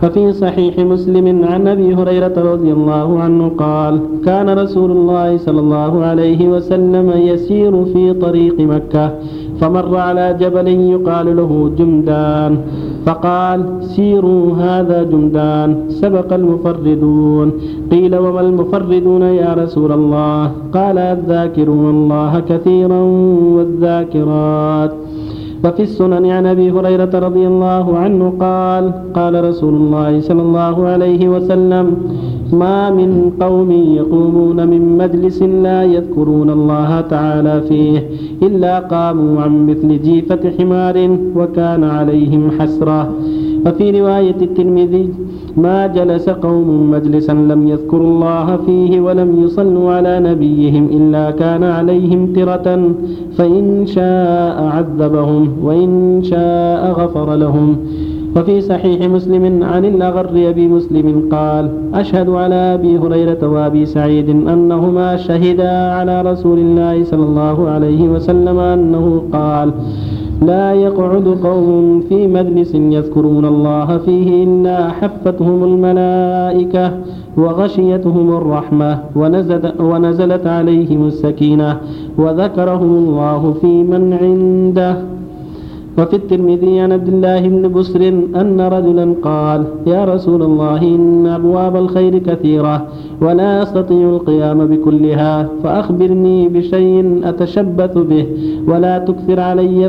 Speaker 2: ففي صحيح مسلم عن أبي هريرة رضي الله عنه قال كان رسول الله صلى الله عليه وسلم يسير في طريق مكة فمر على جبل يقال له جمدان فقال سيروا هذا جمدان سبق المفردون. قيل وما المفردون يا رسول الله؟ قال الذاكرون الله كثيرا والذاكرات. وفي السنن عن أبي هريرة رضي الله عنه قال قال رسول الله صلى الله عليه وسلم ما من قوم يقومون من مجلس لا يذكرون الله تعالى فيه إلا قاموا عن مثل جيفة حمار وكان عليهم حسرة. وفي رواية الترمذي ما جلس قوم مجلسا لم يذكروا الله فيه ولم يصلوا على نبيهم إلا كان عليهم ترة فإن شاء عذبهم وإن شاء غفر لهم. وفي صحيح مسلم عن الأغر أبي مسلم قال أشهد على أبي هريرة وأبي سعيد أنهما شهدا على رسول الله صلى الله عليه وسلم أنه قال لا يقعد قوم في مجلس يذكرون الله فيه إلا حفتهم الملائكة وغشيتهم الرحمة ونزلت, عليهم السكينة وذكرهم الله في من عنده. وفي الترمذي عن عبد الله بن بسر أن رجلا قال يا رسول الله إن أبواب الخير كثيرة ولا أستطيع القيام بكلها فأخبرني بشيء أتشبث به ولا تكثر علي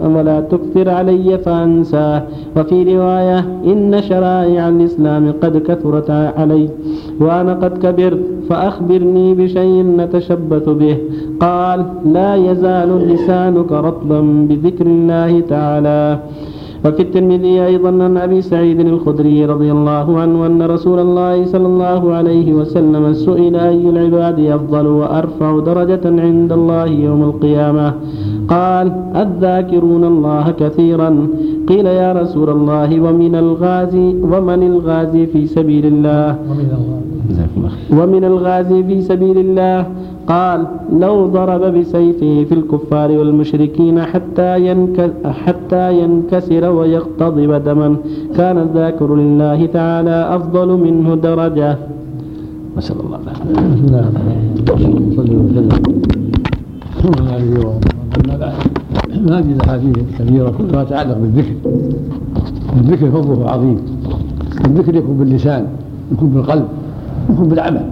Speaker 2: ولا تكثر علي فأنساه وفي رواية إن شرائع الإسلام قد كثرت علي وأنا قد كبرت فأخبرني بشيء نتشبث به. قال لا يزال لسانك رطبا بذكر الله تعالى. وفي الترمذي أيضا عن أبي سعيد الخدري رضي الله عنه أن رسول الله صلى الله عليه وسلم سئل أي العباد أفضل وأرفع درجة عند الله يوم القيامة؟ قال الذاكرون الله كثيرا. قيل يا رسول الله ومن الغازي ومن الغازي في سبيل الله؟ ومن الغازي. في سبيل الله. قال لو ضرب بسيفه في الكفار والمشركين حتى حتى ينكسر ويقتضب دما كان الذاكر لله تعالى أفضل منه درجة.
Speaker 1: نسأل الله. العافية أما بعد. هذه الأحاديث الكثيرة كلها تتعلق بالذكر. الذكر فضله عظيم. الذكر يكون باللسان يكون بالقلب يكون بالعمل.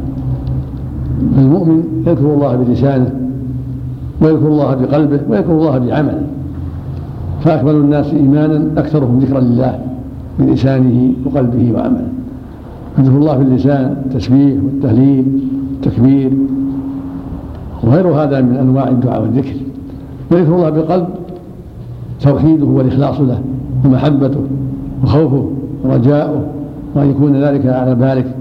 Speaker 1: المؤمن يذكر الله بلسانه ويذكر الله بقلبه ويذكر الله بعمله. فأكمل الناس إيمانا أكثرهم ذكرا لله بلسانه وقلبه وعمله. يذكر الله باللسان التسبيح والتهليل والتكبير وغير هذا من أنواع الدعاء والذكر. ويذكر الله بالقلب توحيده والإخلاص له ومحبته وخوفه ورجاؤه وأن يكون ذلك على بالك.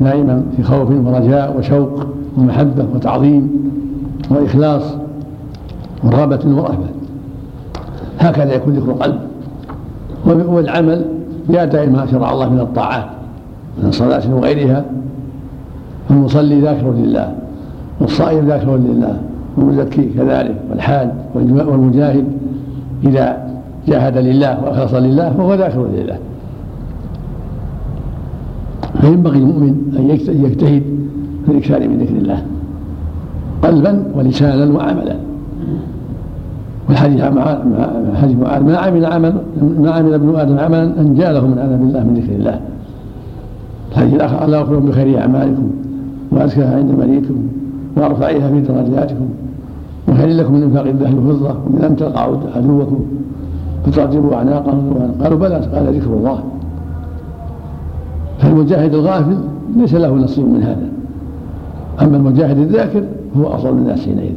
Speaker 1: دائما في خوف ورجاء وشوق ومحبة وتعظيم وإخلاص ورغبة ورهبة. هكذا يكون ذكر القلب. والعمل بأداء ما شرع الله من الطاعات من الصلاة وغيرها. المصلي ذاكر لله والصائم ذاكر لله والمزكي كذلك والحاج والمجاهد إذا جاهد لله وأخلص لله فهو ذاكر لله. فينبغي المؤمن أن يجتهد في الإكثار من ذكر الله قلبا ولسانا وعملا. والحديث مع حديث معاذ ما عمل عمل ما عمل ابن آدم عملا أن له من عذاب الله من ذكر الله. الحديث الآخر الله يغفر بخير أعمالكم وازكاها عند مليككم وارفعها في درجاتكم وخير لكم من إنفاق الذهب والفضه ومن أن تلقوا عدوكم فتعجبوا أعناقهم قالوا بلى قال ذكر الله. فالمجاهد الغافل ليس له نصيب من هذا. أما المجاهد الذاكر هو أفضل الناس حينئذ.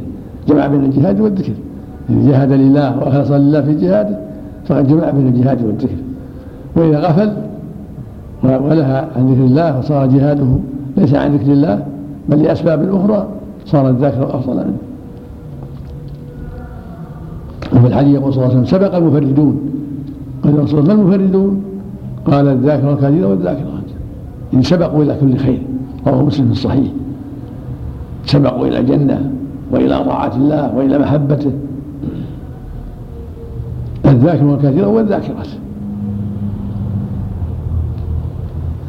Speaker 1: جمع بين الجهاد والذكر. إذا جاهد لله وأخلص لله في جهاده فقد جمع بين الجهاد والذكر. وإذا غفل ولها عن ذكر الله وصار جهاده ليس عن ذكر الله بل لأسباب أخرى صار الذاكر أفضل منه وفي الحديث يقول صلى الله عليه وسلم سبق المفردون. قال الرسول ما المفردون؟ قال الذاكر الكثير والذاكرات إن سبقوا إلى كل خير رواه مسلم في الصحيح. سبقوا إلى الجنة وإلى طاعة الله وإلى محبته. الذاكر الكثير والذاكرات.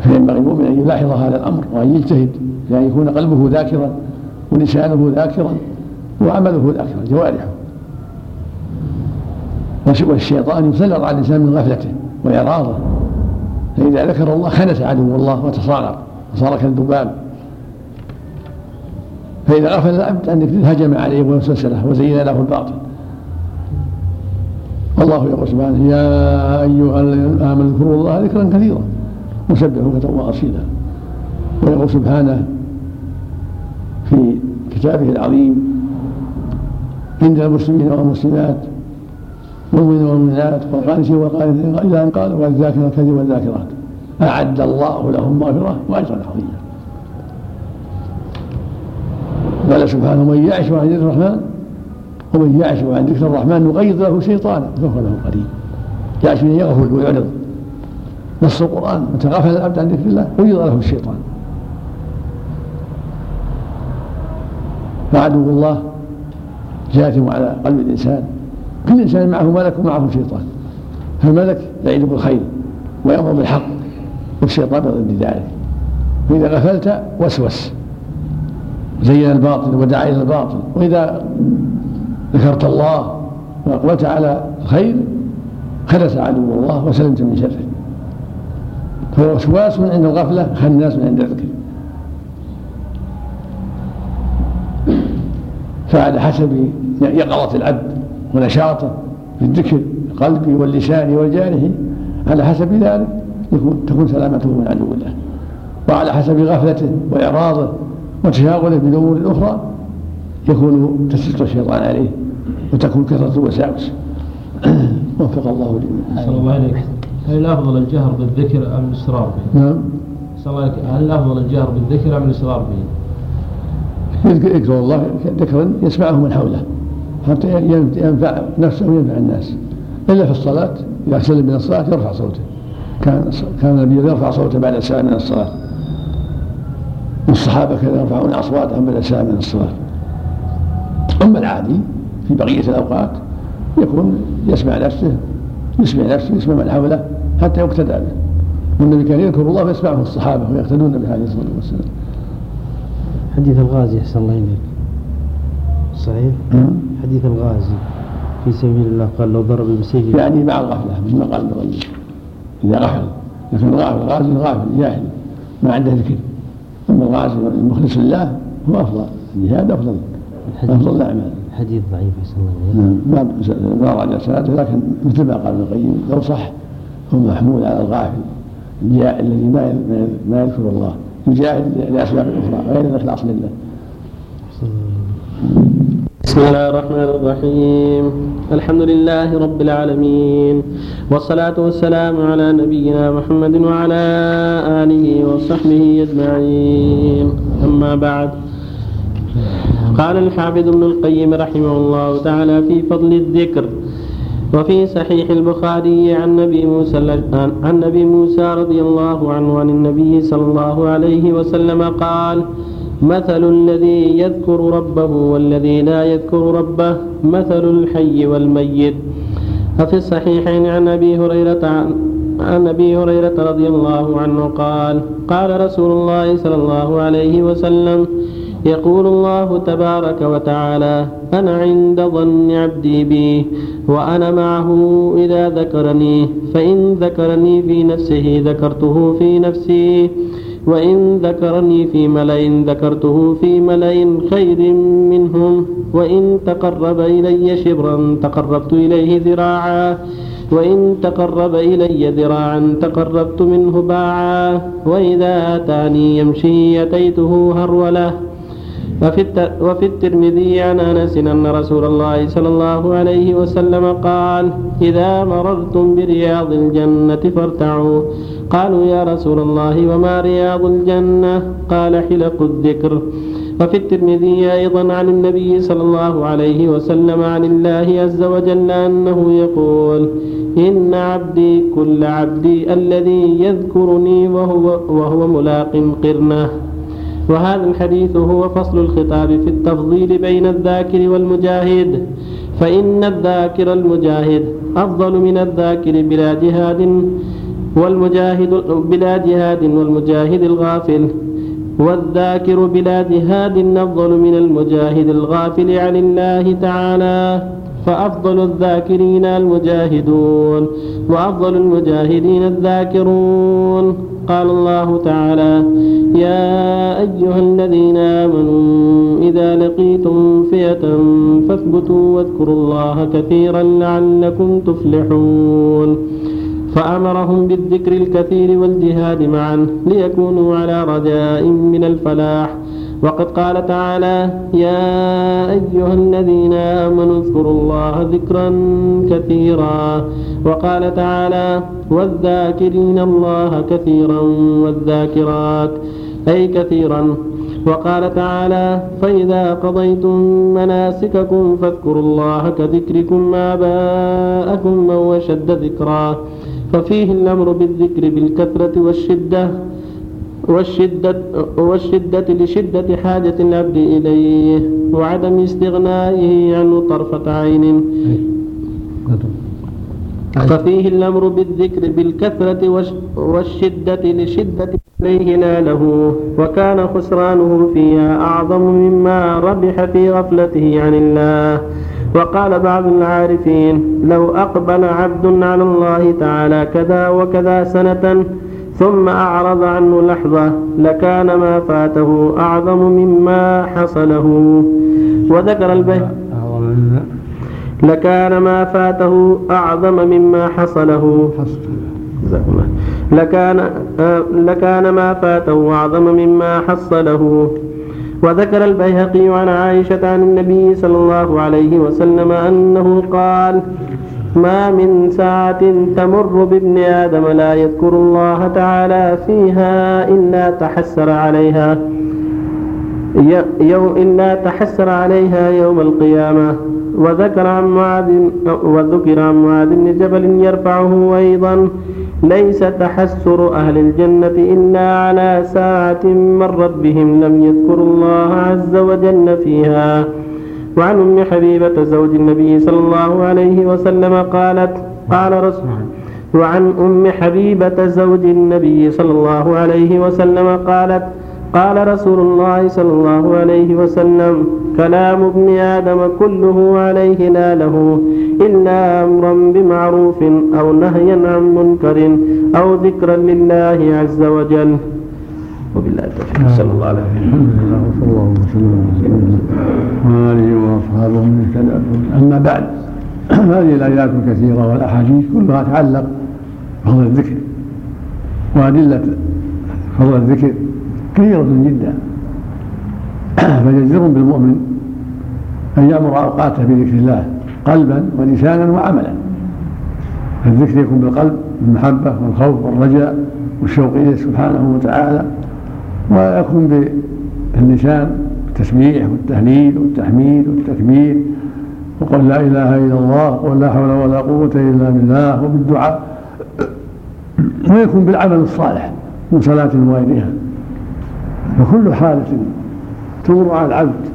Speaker 1: فينبغي المؤمن أن يلاحظ هذا الأمر وأن يجتهد في أن يكون قلبه ذاكرا ولسانه ذاكرا وعمله ذاكرا جوارحه. والشيطان يسلط على الإنسان من غفلته وإعراضه. فإذا ذكر الله خنس عدو الله وتصاغر وصار كالذباب. فإذا غفل العبد ذكره هجم عليه ووسوس له وزين له الباطل. والله يقول سبحانه يا أيها الذين آمنوا اذكروا الله ذكرا كثيرا وسبحوا كثيرا وأصيلا ويقول سبحانه في كتابه العظيم عند المسلمين والمسلمات والمؤمنين والمؤمنات والقانتين والقانتين إلى أن قال والذاكرين الكثير والذاكرات. أعد الله لهم مغفرة وأجرا عظيما. قال سبحانه من يعش عن ذكر الرحمن ومن يعش عن ذكر الرحمن نقيض له شيطانا فهو له قريب. يعش يغفل ويعرض. نص القرآن متى غفل العبد عن ذكر الله قيض له الشيطان فعدو الله جاثم على قلب الإنسان. كل انسان معه ملك ومعه شيطان. فالملك يعيد بالخير ويأمر بالحق والشيطان بضد ذلك. فإذا غفلت وسوس. زين الباطل ودعا إلى الباطل. وإذا ذكرت الله وأقبلت على الخير خلص عدو الله وسلمت من شره. فالوسواس من عند الغفلة خناس من عند الذكر. فعلى حسب يقظة العبد. ونشاطه في الذكر قلبه واللسان والجارح على حسب ذلك يكون تكون سلامته من عدو الله وعلى حسب غفلته وإعراضه وتشاغله بالأمور الأخرى يكون تسلط الشيطان عليه وتكون كثرة الوساوس وفق الله.
Speaker 4: صلى الله عليك. هل الأفضل الجهر بالذكر أم الإصرار به؟
Speaker 1: نعم.
Speaker 4: هل الأفضل الجهر بالذكر أم الإصرار به؟
Speaker 1: يذكر الله ذكرا يسمعه من حوله حتى ينفع نفسه وينفع الناس. إلا في الصلاة إذا سلم من الصلاة يرفع صوته. كان كان النبي يرفع صوته بعد السلام من الصلاة. والصحابة كانوا يرفعون أصواتهم بعد السلام من الصلاة. أما العادي في بقية الأوقات يكون يسمع نفسه يسمع نفسه يسمع من حوله حتى يقتدى به. والنبي كان يذكر الله فيسمعه الصحابة ويقتدون به عليه الصلاة والسلام.
Speaker 2: حديث الغازي أحسن الله إليك. صحيح؟
Speaker 1: نعم.
Speaker 2: حديث الغازي في سبيل الله قال لو ضرب بسيفه
Speaker 1: يعني مع الغفله مثل ما قال ابن إذا غفل. لكن الغافل الغازي غافل جاهل ما عنده ذكر. أما الغازي المخلص لله هو أفضل. الجهاد أفضل. أفضل الأعمال.
Speaker 2: حديث ضعيف الله
Speaker 1: نعم. ما راجع صلاته لكن مثل ما قال ابن القيم. لو صح هو محمول على الغافل. الذي ما ما يذكر الله. يجاهد لأسباب أخرى غير الإخلاص لله.
Speaker 2: بسم الله الرحمن الرحيم. الحمد لله رب العالمين. والصلاة والسلام على نبينا محمد وعلى آله وصحبه أجمعين. أما بعد. قال الحافظ ابن القيم رحمه الله تعالى في فضل الذكر وفي صحيح البخاري عن نبي موسى عن نبي موسى رضي الله عنه عن النبي صلى الله عليه وسلم قال: مثل الذي يذكر ربه والذي لا يذكر ربه مثل الحي والميت. ففي الصحيحين عن أبي هريرة عن عن أبي هريرة رضي الله عنه قال قال رسول الله صلى الله عليه وسلم يقول الله تبارك وتعالى أنا عند ظن عبدي بي وأنا معه إذا ذكرني فإن ذكرني في نفسه ذكرته في نفسي. وإن ذكرني في ملأ ذكرته في ملأ خير منهم وإن تقرب إلي شبرا تقربت إليه ذراعا وإن تقرب إلي ذراعا تقربت منه باعا وإذا أتاني يمشي أتيته هرولة وفي, وفي الترمذي عن أنس أن رسول الله صلى الله عليه وسلم قال إذا مررتم برياض الجنة فارتعوا. قالوا يا رسول الله وما رياض الجنة؟ قال حلق الذكر. وفي الترمذي أيضا عن النبي صلى الله عليه وسلم عن الله عز وجل أنه يقول إن عبدي كل عبدي الذي يذكرني وهو, وهو ملاق قرنه. وهذا الحديث هو فصل الخطاب في التفضيل بين الذاكر والمجاهد فإن الذاكر المجاهد أفضل من الذاكر بلا جهاد والمجاهد بلا جهاد والمجاهد الغافل والذاكر بلا جهاد أفضل من المجاهد الغافل عن الله تعالى. فأفضل الذاكرين المجاهدون وأفضل المجاهدين الذاكرون. قال الله تعالى يا أيها الذين آمنوا إذا لقيتم فئة فاثبتوا واذكروا الله كثيرا لعلكم تفلحون. فأمرهم بالذكر الكثير والجهاد معا ليكونوا على رجاء من الفلاح وقد قال تعالى يا أيها الذين آمنوا اذكروا الله ذكرا كثيرا. وقال تعالى والذاكرين الله كثيرا والذاكرات أي كثيرا. وقال تعالى فإذا قضيتم مناسككم فاذكروا الله كذكركم آباءكم أو أشد ذكرا. ففيه الأمر بالذكر بالكثرة والشدة والشدة, والشدة لشدة حاجة العبد إليه وعدم استغنائه عنه طرفة عين. ففيه الأمر بالذكر بالكثرة والشدة لشدة إليه ناله وكان خسرانه فيها أعظم مما ربح في غفلته عن الله. وقال بعض العارفين لو أقبل عبد على الله تعالى كذا وكذا سنة ثم أعرض عنه لحظة لكان ما فاته أعظم مما حصله. وذكر البيت. لكان ما فاته أعظم مما حصله. لكان لكان ما فاته أعظم مما حصله. وذكر البيهقي عن عائشة عن النبي صلى الله عليه وسلم أنه قال ما من ساعة تمر بابن آدم لا يذكر الله تعالى فيها إلا تحسر عليها يوم إلا تحسر عليها يوم القيامة. وذكر عن معاذ وذكر عن معاذ بن جبل يرفعه أيضا. ليس تحسر أهل الجنة إلا على ساعة مرت بهم لم يذكروا الله عز وجل فيها. وعن أم حبيبة زوج النبي صلى الله عليه وسلم قالت قال رسول وعن أم حبيبة زوج النبي صلى الله عليه وسلم قالت قال رسول الله صلى الله عليه وسلم كلام ابن آدم كله عليه لا له إلا أمرا بمعروف أو نهيا عن منكر أو ذكرا لله عز وجل. وبالله التوفيق. صلى الله عليه وسلم الحمد لله وصلى الله وسلم
Speaker 1: وعلى اله وأصحابه من اهتدى. أما بعد هذه الآيات الكثيرة والأحاديث كلها تتعلق بفضل الذكر وأدلة فضل الذكر كثيرة جدا. فجدير بالمؤمن أن يأمر أوقاته بذكر الله قلبا ولسانا وعملا. الذكر يكون بالقلب بالمحبة والخوف والرجاء والشوق إليه سبحانه وتعالى. ويكون باللسان التسبيح والتهليل والتحميد والتكبير وقل لا إله إلا الله وقل لا حول ولا قوة إلا بالله وبالدعاء. ويكون بالعمل الصالح من صلاة وغيرها فكل حالة تمر على العبد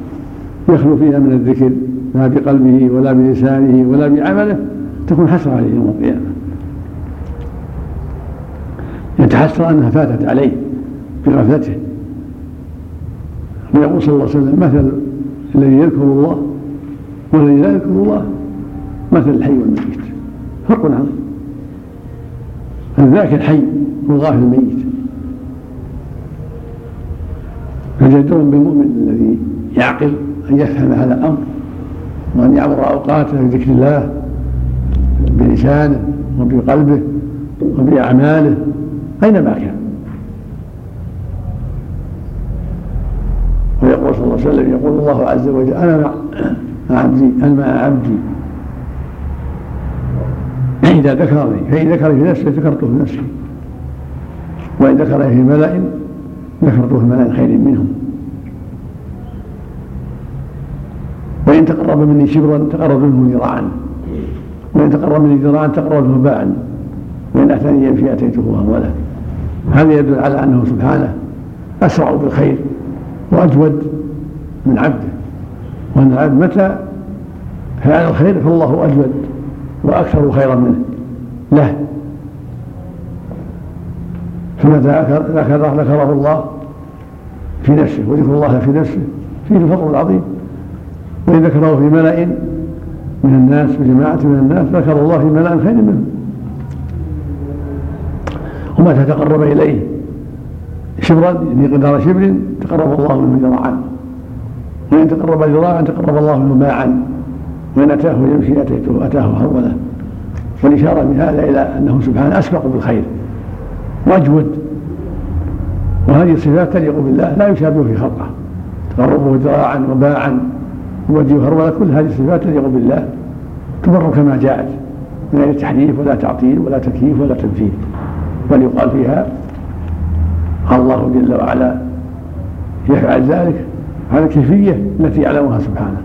Speaker 1: يخلو فيها من الذكر لا بقلبه ولا بلسانه ولا بعمله تكون حسرة عليه يوم القيامة. يتحسر أنها فاتت عليه. بغفلته ويقول صلى الله عليه وسلم مثل الذي يذكر الله والذي لا يذكر الله مثل الحي والميت. فرق عظيم. فذاك الحي والغافل الميت. فجدر بالمؤمن الذي يعقل أن يفهم هذا الأمر وأن يعمر أوقاته بذكر الله بلسانه وبقلبه وبأعماله أينما كان ويقول صلى الله عليه وسلم يقول الله عز وجل. أنا مع عبدي أنا مع عبدي. إذا ذكرني فإن ذكرني في نفسه ذكرته في نفسي وإن ذكرني في ملأ ذكرته في ملأ خير منهم. وإن تقرب مني شبرا تقرب منه ذراعا. وإن تقرب مني ذراعا تقرب منه باعا. وإن أتاني يمشي أتيته هرولا هذا يدل على أنه سبحانه أسرع بالخير وأجود من عبده. وأن العبد متى؟ فعل الخير فالله أجود وأكثر خيرا منه. له. فمتى ذكر ذكره الله في نفسه وذكر الله في نفسه. فيه الفضل العظيم. وإن ذكره في ملأ من الناس وجماعة من الناس ذكر الله في ملأ خير منه. ومتى تقرب إليه. شبرا يعني قدر شبر تقرب الله منه ذراعا وإن تقرب ذراعا تقرب الله منه باعا وإن أتاه يمشي أتيته أتاه هروله والإشارة بهذا إلى أنه سبحانه أسبق بالخير. وأجود. وهذه الصفات تليق بالله لا يشابه في خلقه. تقربه ذراعا وباعا. ووجه هروله كل هذه الصفات تليق بالله. تمر كما جاءت. من غير تحريف ولا تعطيل ولا تكييف ولا تمثيل بل يقال فيها الله جل وعلا يفعل ذلك على الكيفية التي يعلمها سبحانه.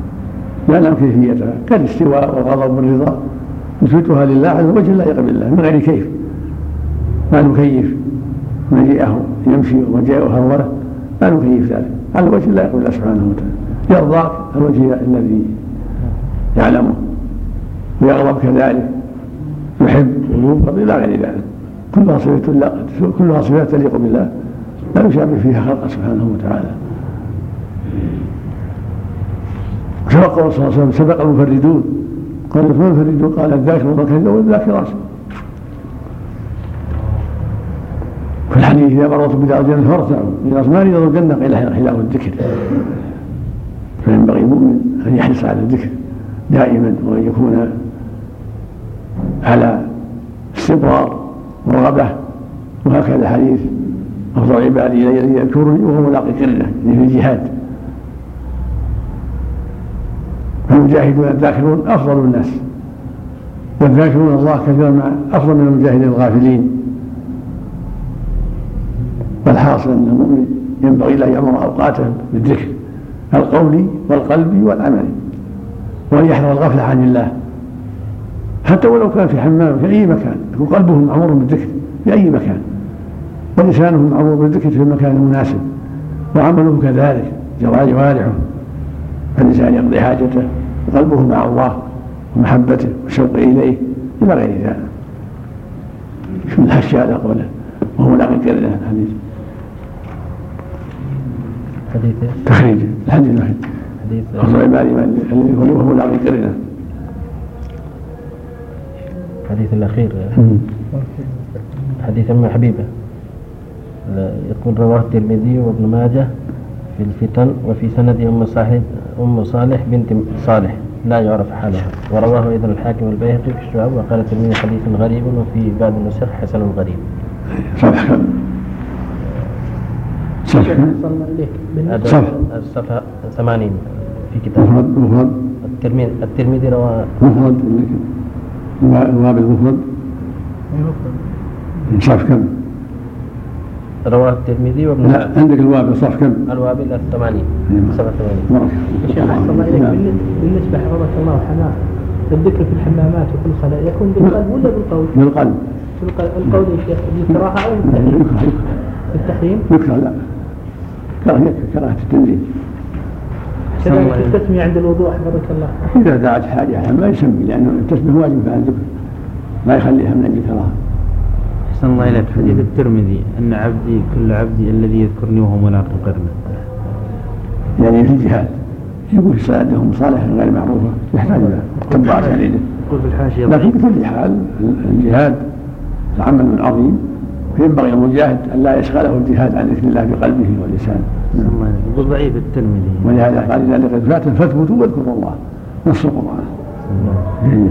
Speaker 1: يعلم كيفيتها كالاستواء والغضب والرضا. نثبتها لله على لا يقبل الله. من غير كيف؟ ما نكيف. مجيئه يمشي ومجيئه هروله ما نكيف ذلك. على وجه لا يقبل الله سبحانه وتعالى. يرضى الوجه الذي يعلمه. ويغضب كذلك. يحب ويبغض إلى غير ذلك. كلها صفات لا كلها صفات تليق بالله. لا يشابه فيها خلقه سبحانه وتعالى. كما قال صلى الله عليه وسلم سبق المفردون. قال ما المفردون؟ قال الذاكرون كذا والذاكرات في الحديث إذا مررت بدار الجنة فارتعوا اذا ما يريد الجنة قيل خلاف الذكر. فينبغي المؤمن أن يحرص على الذكر دائما وأن يكون على استمرار ورغبة. وهكذا حديث أفضل عبادي إلي يذكرني وهو ملاقي قرنه في الجهاد. فالمجاهدون الذاكرون أفضل الناس والذاكرون الله كثيرا مع أفضل من المجاهدين الغافلين. والحاصل أن المؤمن ينبغي له ان يامر أوقاته بالذكر القولي والقلبي والعملي وأن يحذر الغفلة عن الله. حتى ولو كان في حمام في أي مكان يكون قلبه معمور بالذكر في أي مكان ولسانه معمور بالذكر في المكان المناسب وعمله كذلك جوارحه فالإنسان يقضي حاجته. وقلبه مع الله ومحبته والشوق إليه إلى غير ذلك. شو الحش على قوله؟ وهو لاقي كذا الحديث.
Speaker 2: حديث
Speaker 1: تخريج. الحديث الوحيد.
Speaker 2: حديث
Speaker 1: وهو لاقي كذا
Speaker 2: الحديث الأخير. حديث أم حبيبة. يقول رواه الترمذي وابن ماجه في الفتن وفي سند أم صالح أم صالح بنت صالح لا يعرف حالها ورواه أيضا الحاكم البيهقي في الشعب وقال الترمذي حديث غريب وفي بعض النسخ حسن غريب.
Speaker 1: صفحة كم؟ صفحة صفحة.
Speaker 2: الصفحة 80 في كتاب
Speaker 1: مفرد مفرد
Speaker 2: الترمذي الترمذي روى
Speaker 1: مفرد الواب المفرد صف كم؟
Speaker 2: رواه الترمذي وابن
Speaker 1: لا عندك الواب صف كم؟
Speaker 2: الوابل الثمانين
Speaker 1: أيوة.
Speaker 2: 87
Speaker 1: بارك
Speaker 3: يا شيخ أحسن الله إليك. بالنسبة- بالنسبة حفظك الله وحماه الذكر في الحمامات وفي الخلاء يكون بالقلب ولا بالقول؟
Speaker 1: بالقلب.
Speaker 3: القول يا شيخ بالكراهة أو بالتحريم؟
Speaker 1: يكره
Speaker 3: بالتحريم؟
Speaker 1: يكره لا. كراهية كراهة التنزيل.
Speaker 3: كذلك التسمية عند الوضوء حفظك الله.
Speaker 1: إذا دعت حاجة ما يسمي لأنه التسمية واجب على الذكر. ما يخليها من أجل كراهة.
Speaker 7: أحسن الله إليك حديث الترمذي أن عبدي كل عبدي الذي يذكرني وهو منافق قرنه
Speaker 1: يعني في الجهاد يقول صلاته مصالح غير معروفة يحتاج إلى تبع أسانيده
Speaker 7: يقول في الحاشية
Speaker 1: لكن بكل حال الجهاد عمل عظيم فينبغي المجاهد أن لا يشغله الجهاد عن ذكر الله بقلبه ولسانه
Speaker 7: يقول ضعيف الترمذي.
Speaker 1: ولهذا قال إذا لقد فات فاثبتوا واذكروا الله. نص القرآن.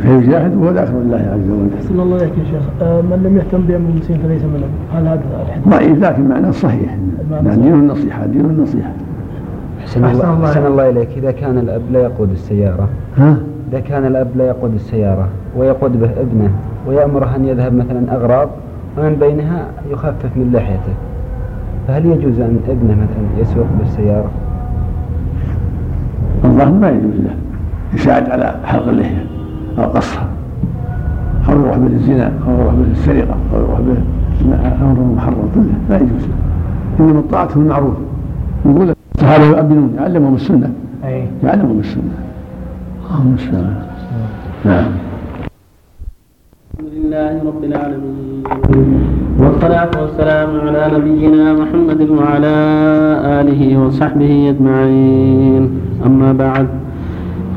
Speaker 1: فيجاهد وهو ذاكر الله عز وجل.
Speaker 5: أحسن الله إليك يا شيخ. آه، من لم يهتم بأمر المسلمين فليس منهم هل هذا الحديث؟
Speaker 1: ضعيف لكن معناه صحيح. يعني دين النصيحة دين النصيحة.
Speaker 8: أحسن الله, أحسن الله إليك. إذا كان الأب لا يقود السيارة
Speaker 1: ها؟
Speaker 8: إذا كان الأب لا يقود السيارة ويقود به ابنه ويأمره أن يذهب مثلا أغراض ومن بينها يخفف من لحيته. فهل يجوز أن ابنه مثلا يسوق بالسيارة؟
Speaker 1: الظاهر ما يجوز له. يساعد على حلق اللحية أو قصها أو يروح بالزنا أو يروح بالسرقة أو يروح بالأمر المحرم كله لا يجوز. له إنما الطاعة في المعروف يقول لك الصحابة يؤمنون يعلمهم السنة.
Speaker 3: أي.
Speaker 1: يعلمهم السنة. اللهم المستعان نعم.
Speaker 2: الحمد لله رب العالمين. والصلاة والسلام على نبينا محمد وعلى آله وصحبه أجمعين. أما بعد.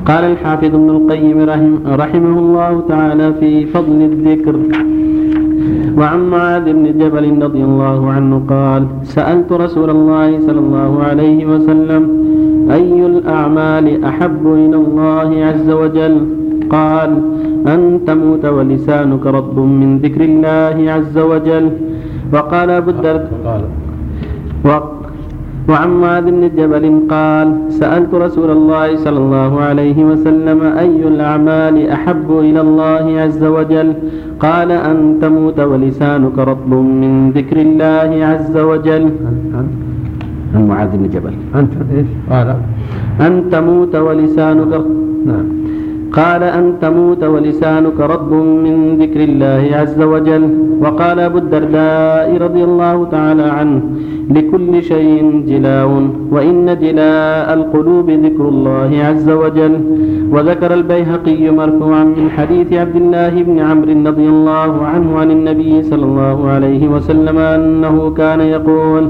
Speaker 2: قال الحافظ ابن القيم رحم رحمه الله تعالى في فضل الذكر. وعن معاذ بن جبل رضي الله عنه قال سألت رسول الله صلى الله عليه وسلم أي الأعمال أحب إلى الله عز وجل؟ قال أن تموت ولسانك رطب من ذكر الله عز وجل. وقال أبو الدرداء وعن معاذ بن جبل قال سألت رسول الله صلى الله عليه وسلم أي الأعمال أحب إلى الله عز وجل؟ قال أن تموت ولسانك رطب من ذكر الله عز وجل. عن معاذ بن جبل.
Speaker 1: أنت إيش؟ قال.
Speaker 2: أن تموت ولسانك
Speaker 1: نعم.
Speaker 2: قال أن تموت ولسانك رطب من ذكر الله عز وجل. وقال أبو الدرداء رضي الله تعالى عنه لكل شيء جلاء وإن جلاء القلوب ذكر الله عز وجل. وذكر البيهقي مرفوعا من حديث عبد الله بن عمرو رضي الله عنه عن النبي صلى الله عليه وسلم أنه كان يقول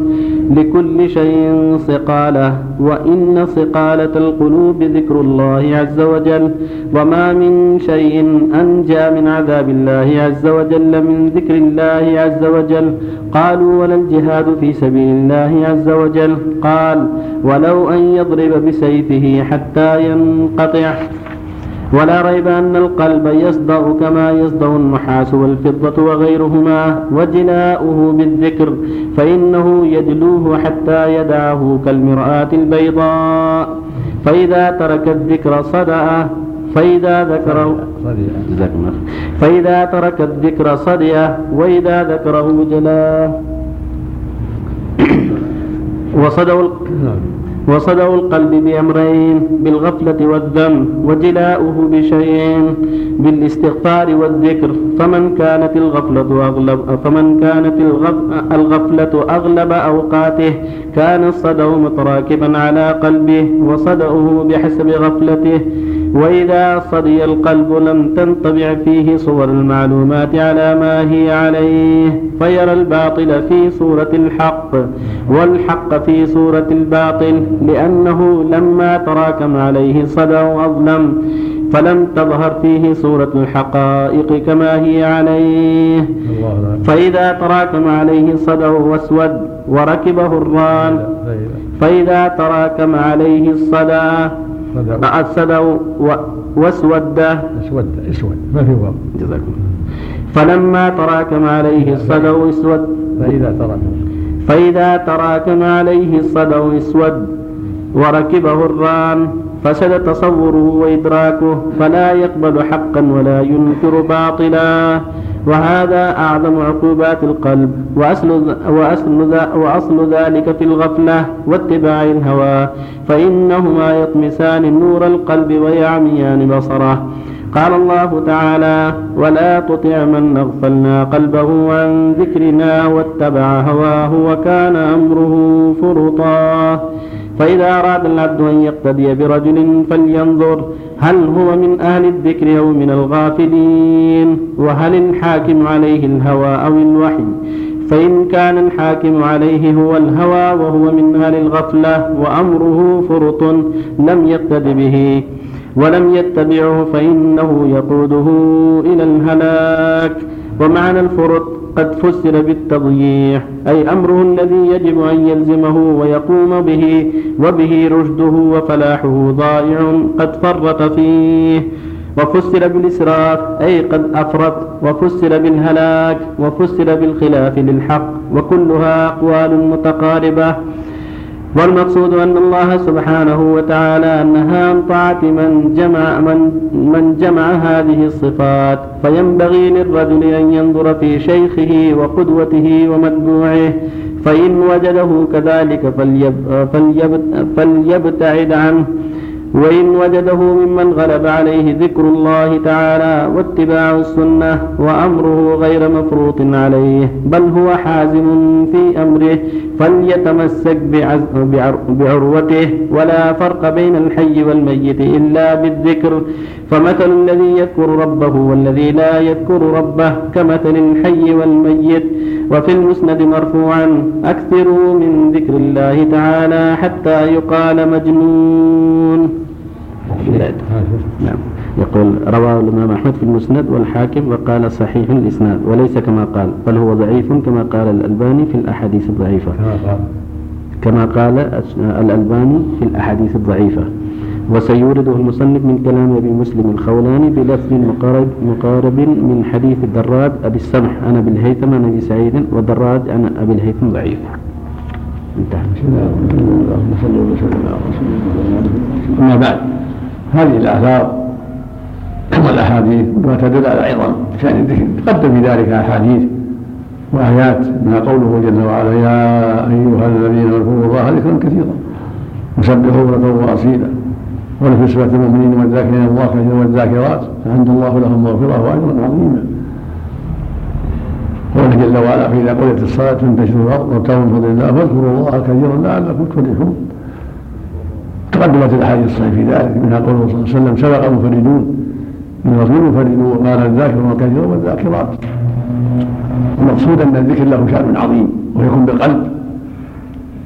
Speaker 2: لكل شيء صقالة وإن صقالة القلوب ذكر الله عز وجل. وما من شيء أنجى من عذاب الله عز وجل من ذكر الله عز وجل. قالوا ولا الجهاد في سبيل الله عز وجل. قال ولو أن يضرب بسيفه حتى ينقطع. ولا ريب أن القلب يصدأ كما يصدأ النحاس والفضة وغيرهما وجلاؤه بالذكر فإنه يجلوه حتى يدعه كالمرآة البيضاء. فإذا ترك الذكر صدأ فإذا جزاكم الله فإذا ترك الذكر صدئه وإذا ذكره جلاه وصدوا وصدوا القلب بأمرين بالغفلة والذنب وجلاؤه بشيئين بالاستغفار والذكر. فمن كانت الغفلة أغلب فمن كانت الغف الغفلة أغلب أوقاته كان الصدأ متراكبا على قلبه وصدأه بحسب غفلته. وإذا صدي القلب لم تنطبع فيه صور المعلومات على ما هي عليه فيرى الباطل في صورة الحق والحق في صورة الباطل لأنه لما تراكم عليه الصدى أظلم فلم تظهر فيه صورة الحقائق كما هي عليه. فإذا تراكم عليه الصدى واسود وركبه الران فإذا تراكم عليه الصدى الصدى واسود.
Speaker 1: اسود اسود. ما في واو.
Speaker 2: جزاكم فلما تراكم عليه الصدى اسود.
Speaker 1: فإذا تراكم
Speaker 2: فإذا تراكم عليه الصدى اسود. وركبه الران. فسد تصوره وإدراكه. فلا يقبل حقا ولا ينكر باطلا. وهذا أعظم عقوبات القلب وأصل, وأصل, وأصل ذلك في الغفلة واتباع الهوى فإنهما يطمسان نور القلب ويعميان بصره. قال الله تعالى ولا تطع من أغفلنا قلبه عن ذكرنا واتبع هواه وكان أمره فرطا. فإذا أراد العبد أن يقتدي برجل فلينظر هل هو من أهل الذكر أو من الغافلين؟ وهل الحاكم عليه الهوى أو الوحي؟ فإن كان الحاكم عليه هو الهوى وهو من أهل الغفلة وأمره فرط لم يقتد به. ولم يتبعه فإنه يقوده إلى الهلاك. ومعنى الفرط قد فسر بالتضييع أي أمره الذي يجب أن يلزمه ويقوم به وبه رشده وفلاحه ضائع قد فرط فيه. وفسر بالإسراف أي قد أفرط. وفسر بالهلاك وفسر بالخلاف للحق وكلها أقوال متقاربة. والمقصود أن الله سبحانه وتعالى نهى عن طاعة من جمع من من جمع هذه الصفات فينبغي للرجل أن ينظر في شيخه وقدوته ومتبوعه فإن وجده كذلك فليب فليب فليبتعد عنه. وإن وجده ممن غلب عليه ذكر الله تعالى واتباع السنة وأمره غير مفروط عليه بل هو حازم في أمره فليتمسك بعروته ولا فرق بين الحي والميت إلا بالذكر. فمثل الذي يذكر ربه والذي لا يذكر ربه كمثل الحي والميت. وفي المسند مرفوعا أكثروا من ذكر الله تعالى حتى يقال مجنون. نعم. يقول رواه الإمام أحمد في المسند والحاكم وقال صحيح الإسناد وليس كما قال بل هو ضعيف كما قال الألباني في الأحاديث الضعيفة. كما قال الألباني في الأحاديث الضعيفة. وسيورده المصنف من كلام أبي مسلم الخولاني بلفظ مقارب, مقارب من حديث الدراج أبي السمح أنا بالهيثم عن أبي سعيد والدراج عن أبي الهيثم ضعيف. انتهى.
Speaker 1: أما بعد هذه الآثار والأحاديث ما تدل على عظم شأن الذكر تقدم في ذلك أحاديث وآيات منها قوله جل وعلا يا أيها الذين اذكروا الله ذكرا كثيرا وسبحوا بكرة وأصيلا. ولفي صفة المؤمنين والذاكرين الله كثيرا والذاكرات أعد الله لهم مغفرة وأجرا عظيما. قوله جل وعلا فإذا قضيت الصلاة فانتشروا الأرض وابتغوا من فضل الله فاذكروا الله كثيرا لعلكم تفلحون. تقدمت الأحاديث الصحيحة في ذلك منها قوله صلى الله عليه وسلم سبق المفردون. من الرسول مفردون وقال الذاكر كثيرا والذاكرات. المقصود أن الذكر له شأن عظيم ويكون بالقلب.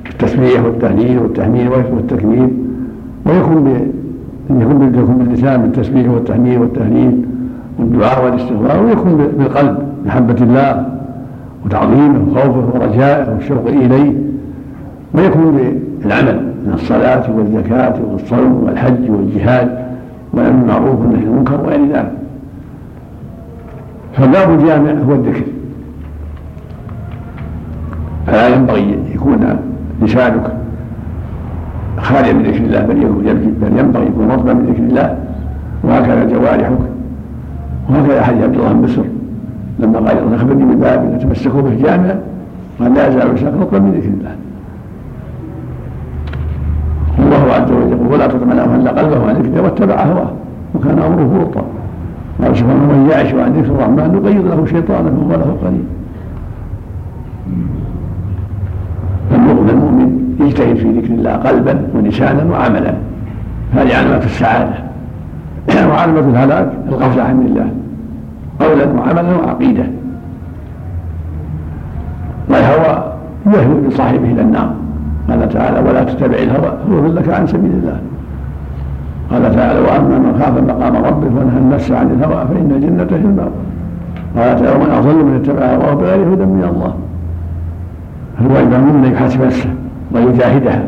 Speaker 1: كالتسبيح والتهليل والتحميد والتكبير ويكون ب... يكون يكون باللسان بالتسبيح والتحميد والتهليل والدعاء والاستغفار ويكون بالقلب محبة الله وتعظيمه وخوفه ورجائه والشوق إليه ويكون بالعمل من الصلاة والزكاة والصوم والحج والجهاد والأمر بالمعروف والنهي عن المنكر وغير ذلك. فالباب الجامع هو الذكر. فلا ينبغي يكون لسانك خاليا من ذكر الله بل ينبغي يكون رطبا من ذكر الله. وهكذا جوارحك. وهكذا حديث عبد الله بن بسر لما قال اخبرني بالباب تمسكوا به جامعا قال لا يزال لسانك رطبا من ذكر الله. الله عز وجل يقول ولا تطع من اغفلنا قلبه عن ذكره واتبع هواه. وكان أمره فرطا قال سبحانه من يعش عن ذكر الرحمن نقيض له شيطانا فهو له قريب المؤمن يجتهد في ذكر الله قلبا ولسانا وعملا. هذه علامات السعادة. وعلامة الهلاك الغفلة عن الله. قولا وعملا وعقيدة. والهوى يهوي بصاحبه إلى النار. قال تعالى ولا تتبع الهوى فيضلك عن سبيل الله. قال تعالى وأما من خاف مقام ربه ونهى النفس عن الهوى فإن الجنة هي المأوى قال تعالى ومن اضل من اتبع هواه بغير هدى من الله. فالواجب منا يحاسب نفسه. ويجاهدها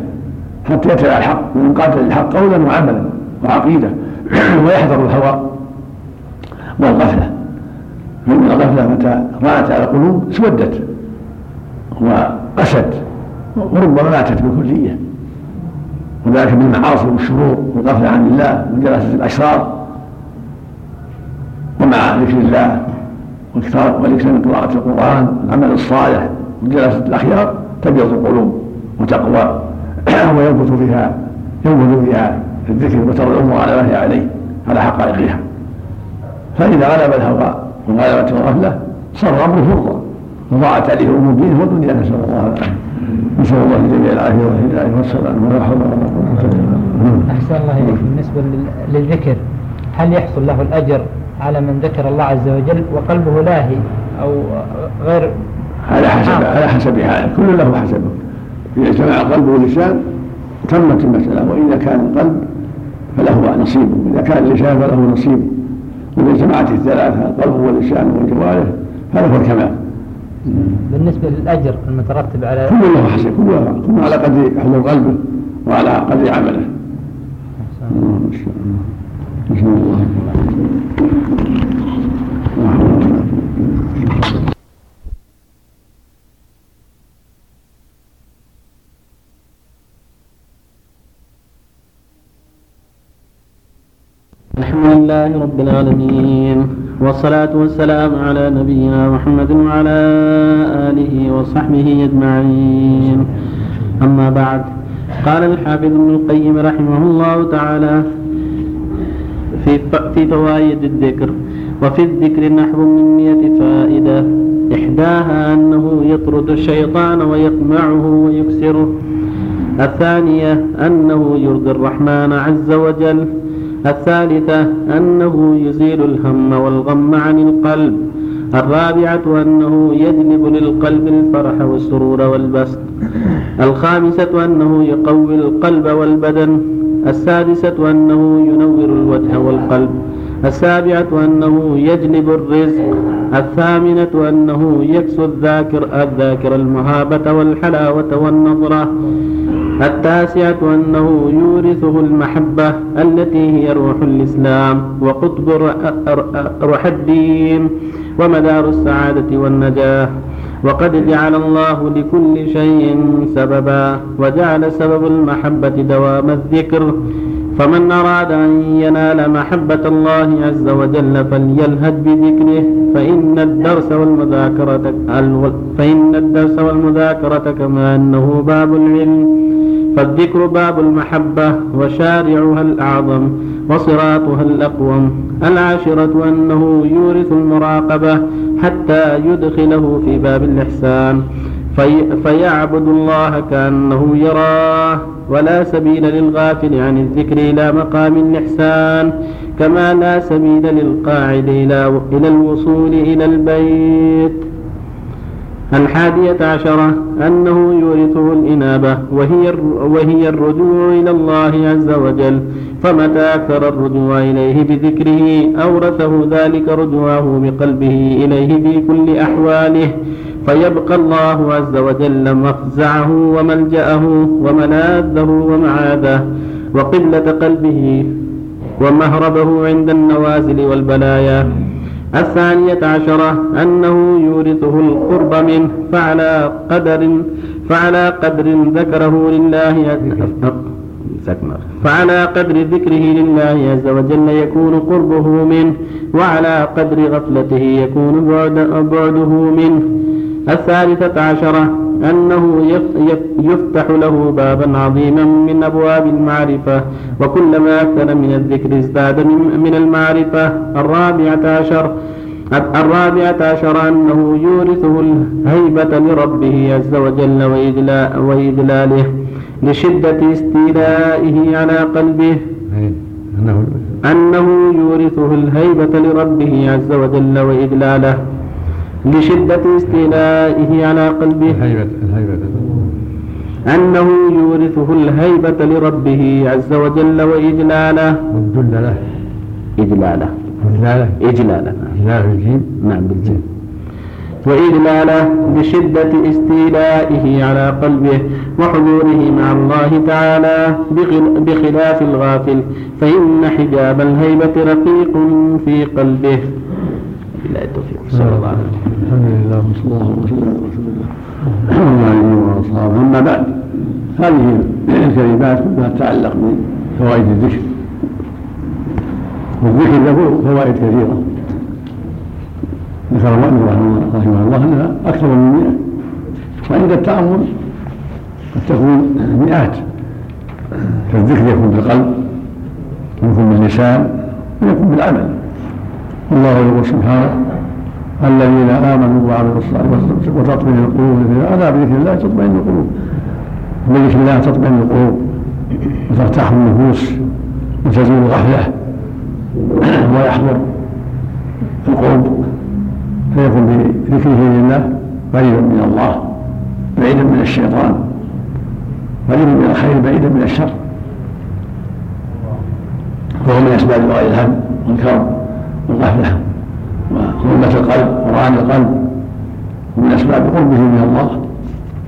Speaker 1: حتى يتبع الحق ويقاتل الحق قولا وعملا وعقيدة ويحذر الهوى والغفلة. فإن الغفلة متى رانت على القلوب اسودت وقست وربما ماتت بكلية. وذلك بالمعاصي والشرور والغفلة عن الله وجلسة الأشرار. ومع ذكر الله والاكثار من قراءه القرآن والعمل الصالح وجلسة الأخيار تبيض القلوب. وتقوى وينبت فيها ينبت فيها الذكر وترى الأمور على ما هي عليه على حقائقها فإذا غلب الهوى وغلبت الغفلة صار الأمر فرضا. وضاعت عليه أمور دينه ودنيا نسأل الله العافية. نسأل الله جميع العافية والهداية والسلام ولا حول ولا قوة إلا بالله
Speaker 9: أحسن الله إليك. بالنسبة لل- للذكر هل يحصل له الأجر على من ذكر الله عز وجل وقلبه لاهي أو غير؟
Speaker 1: على حسب على حسب حاله كل له حسبه. إذا اجتمع القلب واللسان تمت المسألة وإذا كان القلب فله نصيب إذا كان اللسان فله نصيب وإذا اجتمعت الثلاثة القلب واللسان والجوارح فله الكمال.
Speaker 9: بالنسبة للأجر المترتب على
Speaker 1: كل له حسب كل كل على قدر حضور قلبه وعلى قدر عمله. على- نسأل الله لا حول ولا قوة
Speaker 2: الحمد لله رب العالمين. والصلاة والسلام على نبينا محمد وعلى آله وصحبه أجمعين. أما بعد قال الحافظ ابن القيم رحمه الله تعالى في في فوائد الذكر وفي الذكر نحو من مئة فائدة. إحداها أنه يطرد الشيطان ويقمعه ويكسره. الثانية أنه يرضي الرحمن عز وجل. الثالثة أنه يزيل الهم والغم عن القلب. الرابعة أنه يجلب للقلب الفرح والسرور والبسط. الخامسة أنه يقوي القلب والبدن. السادسة أنه ينور الوجه والقلب. السابعة أنه يجلب الرزق. الثامنة أنه يكسو الذاكر الذاكر المهابة والحلاوة والنظرة. التاسعة أنه يورثه المحبة التي هي روح الإسلام وقطب روح الدين ومدار السعادة والنجاح وقد جعل الله لكل شيء سببا وجعل سبب المحبة دوام الذكر. فمن أراد أن ينال محبة الله عز وجل فليلهج بذكره فإن الدرس والمذاكرة فإن الدرس والمذاكرة كما أنه باب العلم. فالذكر باب المحبة وشارعها الأعظم وصراطها الأقوم. العاشرة أنه يورث المراقبة حتى يدخله في باب الإحسان. في فيعبد الله كأنه يراه ولا سبيل للغافل عن الذكر إلى مقام الإحسان كما لا سبيل للقاعد إلى الوصول إلى البيت. الحادية عشرة أنه يورثه الإنابة وهي وهي الرجوع إلى الله عز وجل. فمتى أكثر الرجوع إليه بذكره؟ أورثه ذلك رجوعه بقلبه إليه في كل أحواله. فيبقى الله عز وجل مفزعه وملجأه وملاذه ومعاذه وقبلة قلبه ومهربه عند النوازل والبلايا. الثانية عشرة أنه يورثه القرب منه فعلى قدر فعلى قدر ذكره لله فعلى قدر ذكره لله عز وجل يكون قربه منه وعلى قدر غفلته يكون بعد بعده منه. الثالثة عشرة أنه يفتح له بابا عظيما من أبواب المعرفة وكلما أكثر من الذكر ازداد من المعرفة. الرابعة عشر الرابعة عشر أنه يورثه الهيبة لربه عز وجل وإذلاله لشدة استيلائه على قلبه. أنه يورثه الهيبة لربه عز وجل وإذلاله. لشدة استيلائه على قلبه.
Speaker 10: الهيبة الهيبة.
Speaker 2: أنه يورثه الهيبة لربه عز وجل وإجلاله.
Speaker 10: والذل له.
Speaker 2: إجلاله.
Speaker 10: إجلاله.
Speaker 2: إجلاله.
Speaker 10: إجلال الجيم
Speaker 2: نعم بالجيم وإجلاله بشدة استيلائه على قلبه وحضوره مع الله تعالى بخلاف الغافل. فإن حجاب الهيبة رقيق في قلبه. بالله التوفيق. الله وسلم.
Speaker 1: الحمد لله وصلى الله وسلم على رسول الله وعلى آله وأصحابه. أما بعد هذه الكلمات كلها تتعلق بفوائد الذكر. والذكر له فوائد كثيرة. ذكر المؤلف رحمه الله أنها أكثر من مئة. وعند التأمل قد تكون مئات. فالذكر يكون بالقلب ويكون باللسان ويكون بالعمل. الله يقول سبحانه الذين آمنوا وعملوا الصالحات وتطمئن القلوب الا بذكر الله تطمئن القلوب. بذكر الله تطمئن القلوب. وترتاح النفوس. وتزول الغفله ويحضر القلب فيكون بذكره لله قريبا من الله بعيدا من الشيطان قريبا من الخير بعيدا من الشر. وهو من أسباب دعاء الهم والكرم. والغفله وظلمة القلب وران القلب ومن أسباب قربه من الله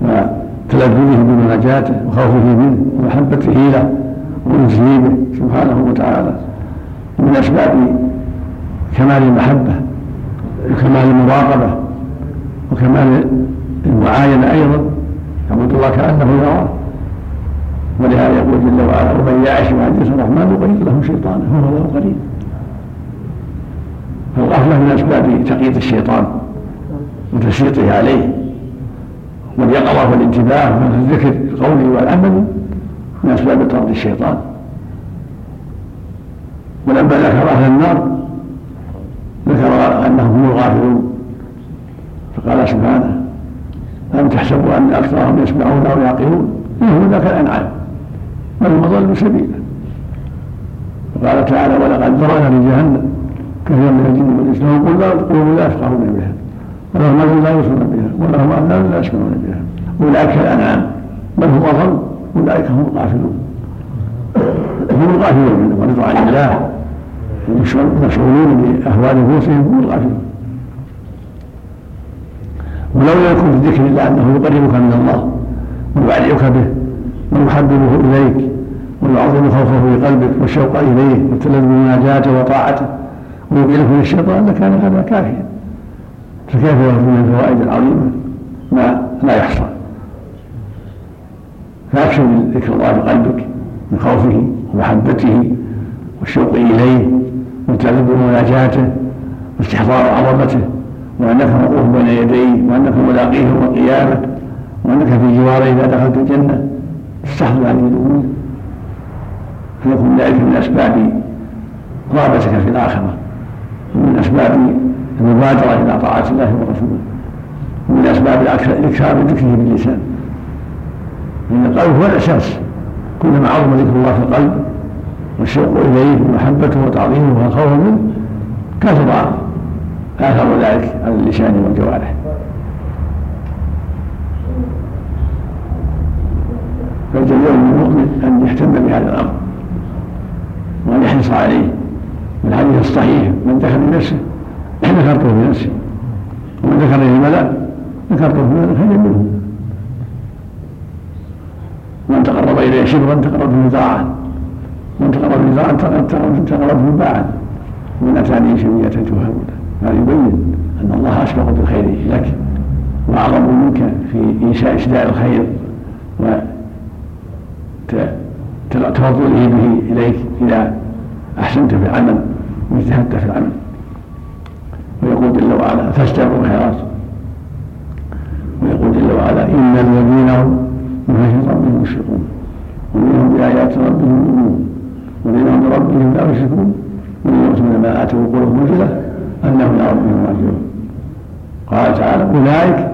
Speaker 1: وتلذذه بمناجاته وخوفه منه ومحبته له به سبحانه وتعالى. ومن أسباب كمال المحبة وكمال المراقبة وكمال المعاينة أيضا يعبد الله كأنه يراه ولهذا يقول جل وعلا ومن يعش حديث الرحمن يقيد له شيطانا هو له قريب فالغفله من اسباب تقييد الشيطان وتسليطه عليه واليقظه والانتباه الذكر القولي والعملي من أسباب طرد الشيطان. ولما ذكر أهل النار ذكر أنهم هم الغافلون. فقال سبحانه أم تحسبوا أن أكثرهم يسمعون أو يعقلون؟ إنهم ذاك الأنعام بل هم أضل سبيلا. وقال تعالى ولقد ذرأنا لجهنم كثيرا من الجن والإنس لهم قلوب لا يفقهون بها. ولهم أذن لا يوصلون بها. ولهم أذان لا يسمعون بها. أولئك الأنعام. بل هم أضل. أولئك هم الغافلون. هم الغافلون من ورضوان الله. المشغولون بأهوال نفوسهم هم الغافلون. ولولا يكون في ذكر الله أنه يقربك من الله ويعليك به ويحببه إليك ويعظم خوفه في قلبك والشوق إليه والتلذذ بمناجاته وطاعته من الشيطان لكان هذا كافيا. فكيف يكون من الفوائد العظيمة؟ ما لا يحصى فاكثر من ذكر الله في قلبك من خوفه ومحبته والشوق إليه والتلذذ بمناجاته واستحضار عظمته وأنك موقوف بين يديه وأنك ملاقيه يوم القيامة وأنك في جواره إذا دخلت الجنة. تستحضر هذه الأمور. فيكون ذلك من أسباب رغبتك في الآخرة. ومن أسباب المبادرة إلى طاعة الله ورسوله ومن أسباب الإكثار من ذكره باللسان. لأن القلب هو الأساس. كلما عظم ذكر الله في القلب والشوق إليه ومحبته وتعظيمه والخوف منه كثر آثر ذلك على اللسان والجوارح. فالجميع للمؤمن أن يهتم بهذا الأمر وأن يحرص عليه. والحديث الصحيح. من ذكر بنفسه ذكرته بنفسه ومن ذكر به الملأ ذكرته في ملأ خير منه. ومن تقرب إليه شبرا تقرب به ذراعا. ومن تقرب به ذراعا تقرب به باعا. ومن أتاني شبية تهمنا هذا يبين أن الله أسبق بالخير لك وأعظم منك في إنشاء إسداء الخير وتفضله به إليك إذا أحسنت في العمل. واجتهدت في العمل. ويقول جل وعلا فاستبقوا الخيرات. ويقول جل وعلا إن الذين هم من ربهم مشفقون ومنهم بآيات ربهم يؤمنون. ومنهم بربهم لا يشركون. ومن يؤتون ما آتوا قلوبهم وجلة أنهم إلى ربهم راجعون قال تعالى أولئك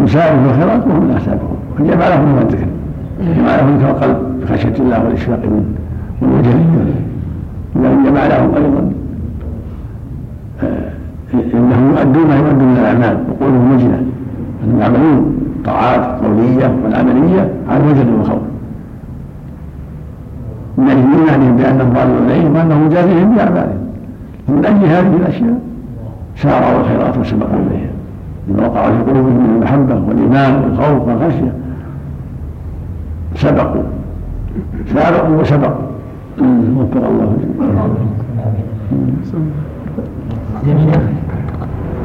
Speaker 1: يسارعون في الخيرات وهم لا سابقون فجمع لهم من الذكر جمع لهم ذكر القلب بخشية الله والاشفاق منه. والوجل منه لكن جمع لهم أيضا آه، إنهم يؤدون ما يؤدون من الأعمال وقولهم وجله أنهم يعملون طاعات قولية والعملية على الوجل والخوف من أجل ايمانهم بأنهم ظالمون عليهم وانه جازيهم بأعمالهم. ومن أجل هذه الأشياء سارعوا الخيرات وسبقوا إليها. لما وقع في قلوبهم من المحبة والإيمان والخوف والخشية سبقوا. سابقوا وسبقوا. وفق الله
Speaker 9: جميل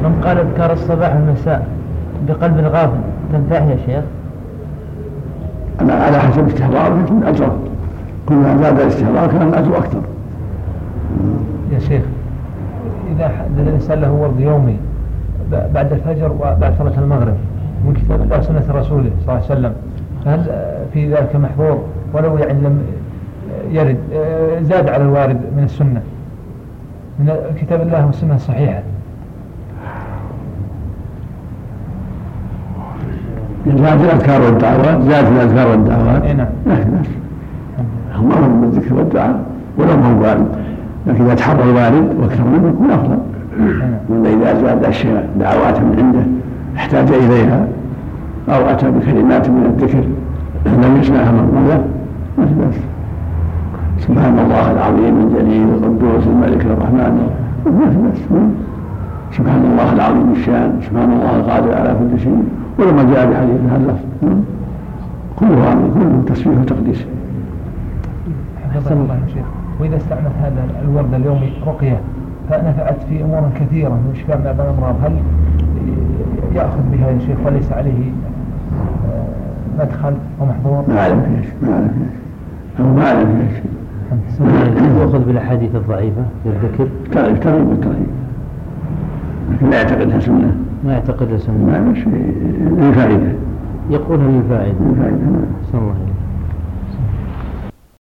Speaker 9: من قال اذكار الصباح والمساء بقلب غافل تنفعه يا شيخ؟
Speaker 1: أنا على حسب استحضاره يكون أجره كلما زاد الاستحضار كان الأجر أكثر.
Speaker 11: يا شيخ إذا الإنسان له ورد يومي بعد الفجر وبعد صلاة المغرب من كتاب الله وسنة رسوله صلى الله عليه وسلم فهل في ذلك محظور؟ ولو يعني لم يرد زاد على الوارد من السنة. من كتاب الله والسنة الصحيحة.
Speaker 1: زاد الأذكار والدعوات زاد الأذكار والدعوات.
Speaker 11: اي نعم.
Speaker 1: بأس اللهم بالذكر والدعاء ولو ما هو وارد لكن إذا تحرى الوارد وأكثر منه يكون أفضل. ولا إذا زاد أشياء دعوات من عنده احتاج إليها أو أتى بكلمات من الذكر لم يسمعها مرة ما في بأس سبحان الله العظيم الجليل القدوس الملك الرحمن. سبحان الله العظيم الشان سبحان الله القادر على كل شيء. ولما جاء بحديث هذا اللفظ كله أمر كله تسبيح وتقديس.
Speaker 11: حفظك الله يا شيخ. وإذا استعملت هذا الورد اليومي رقية فنفعت في أمور كثيرة من إشفاء من الأمراض. هل يأخذ بها يا شيخ وليس عليه آه، مدخل ومحظور؟
Speaker 1: ما اعلم ما اعلم ما اعلم
Speaker 7: يؤخذ بالأحاديث الضعيفة الذكر
Speaker 1: ترغيب ترغيب بالترغيب لكن لا يعتقدها سنة.
Speaker 7: ما يعتقد
Speaker 1: ما
Speaker 7: سنة.
Speaker 1: اعلم شيء. للفائدة.
Speaker 7: يقولها للفائده
Speaker 1: للفائده نعم.
Speaker 7: الله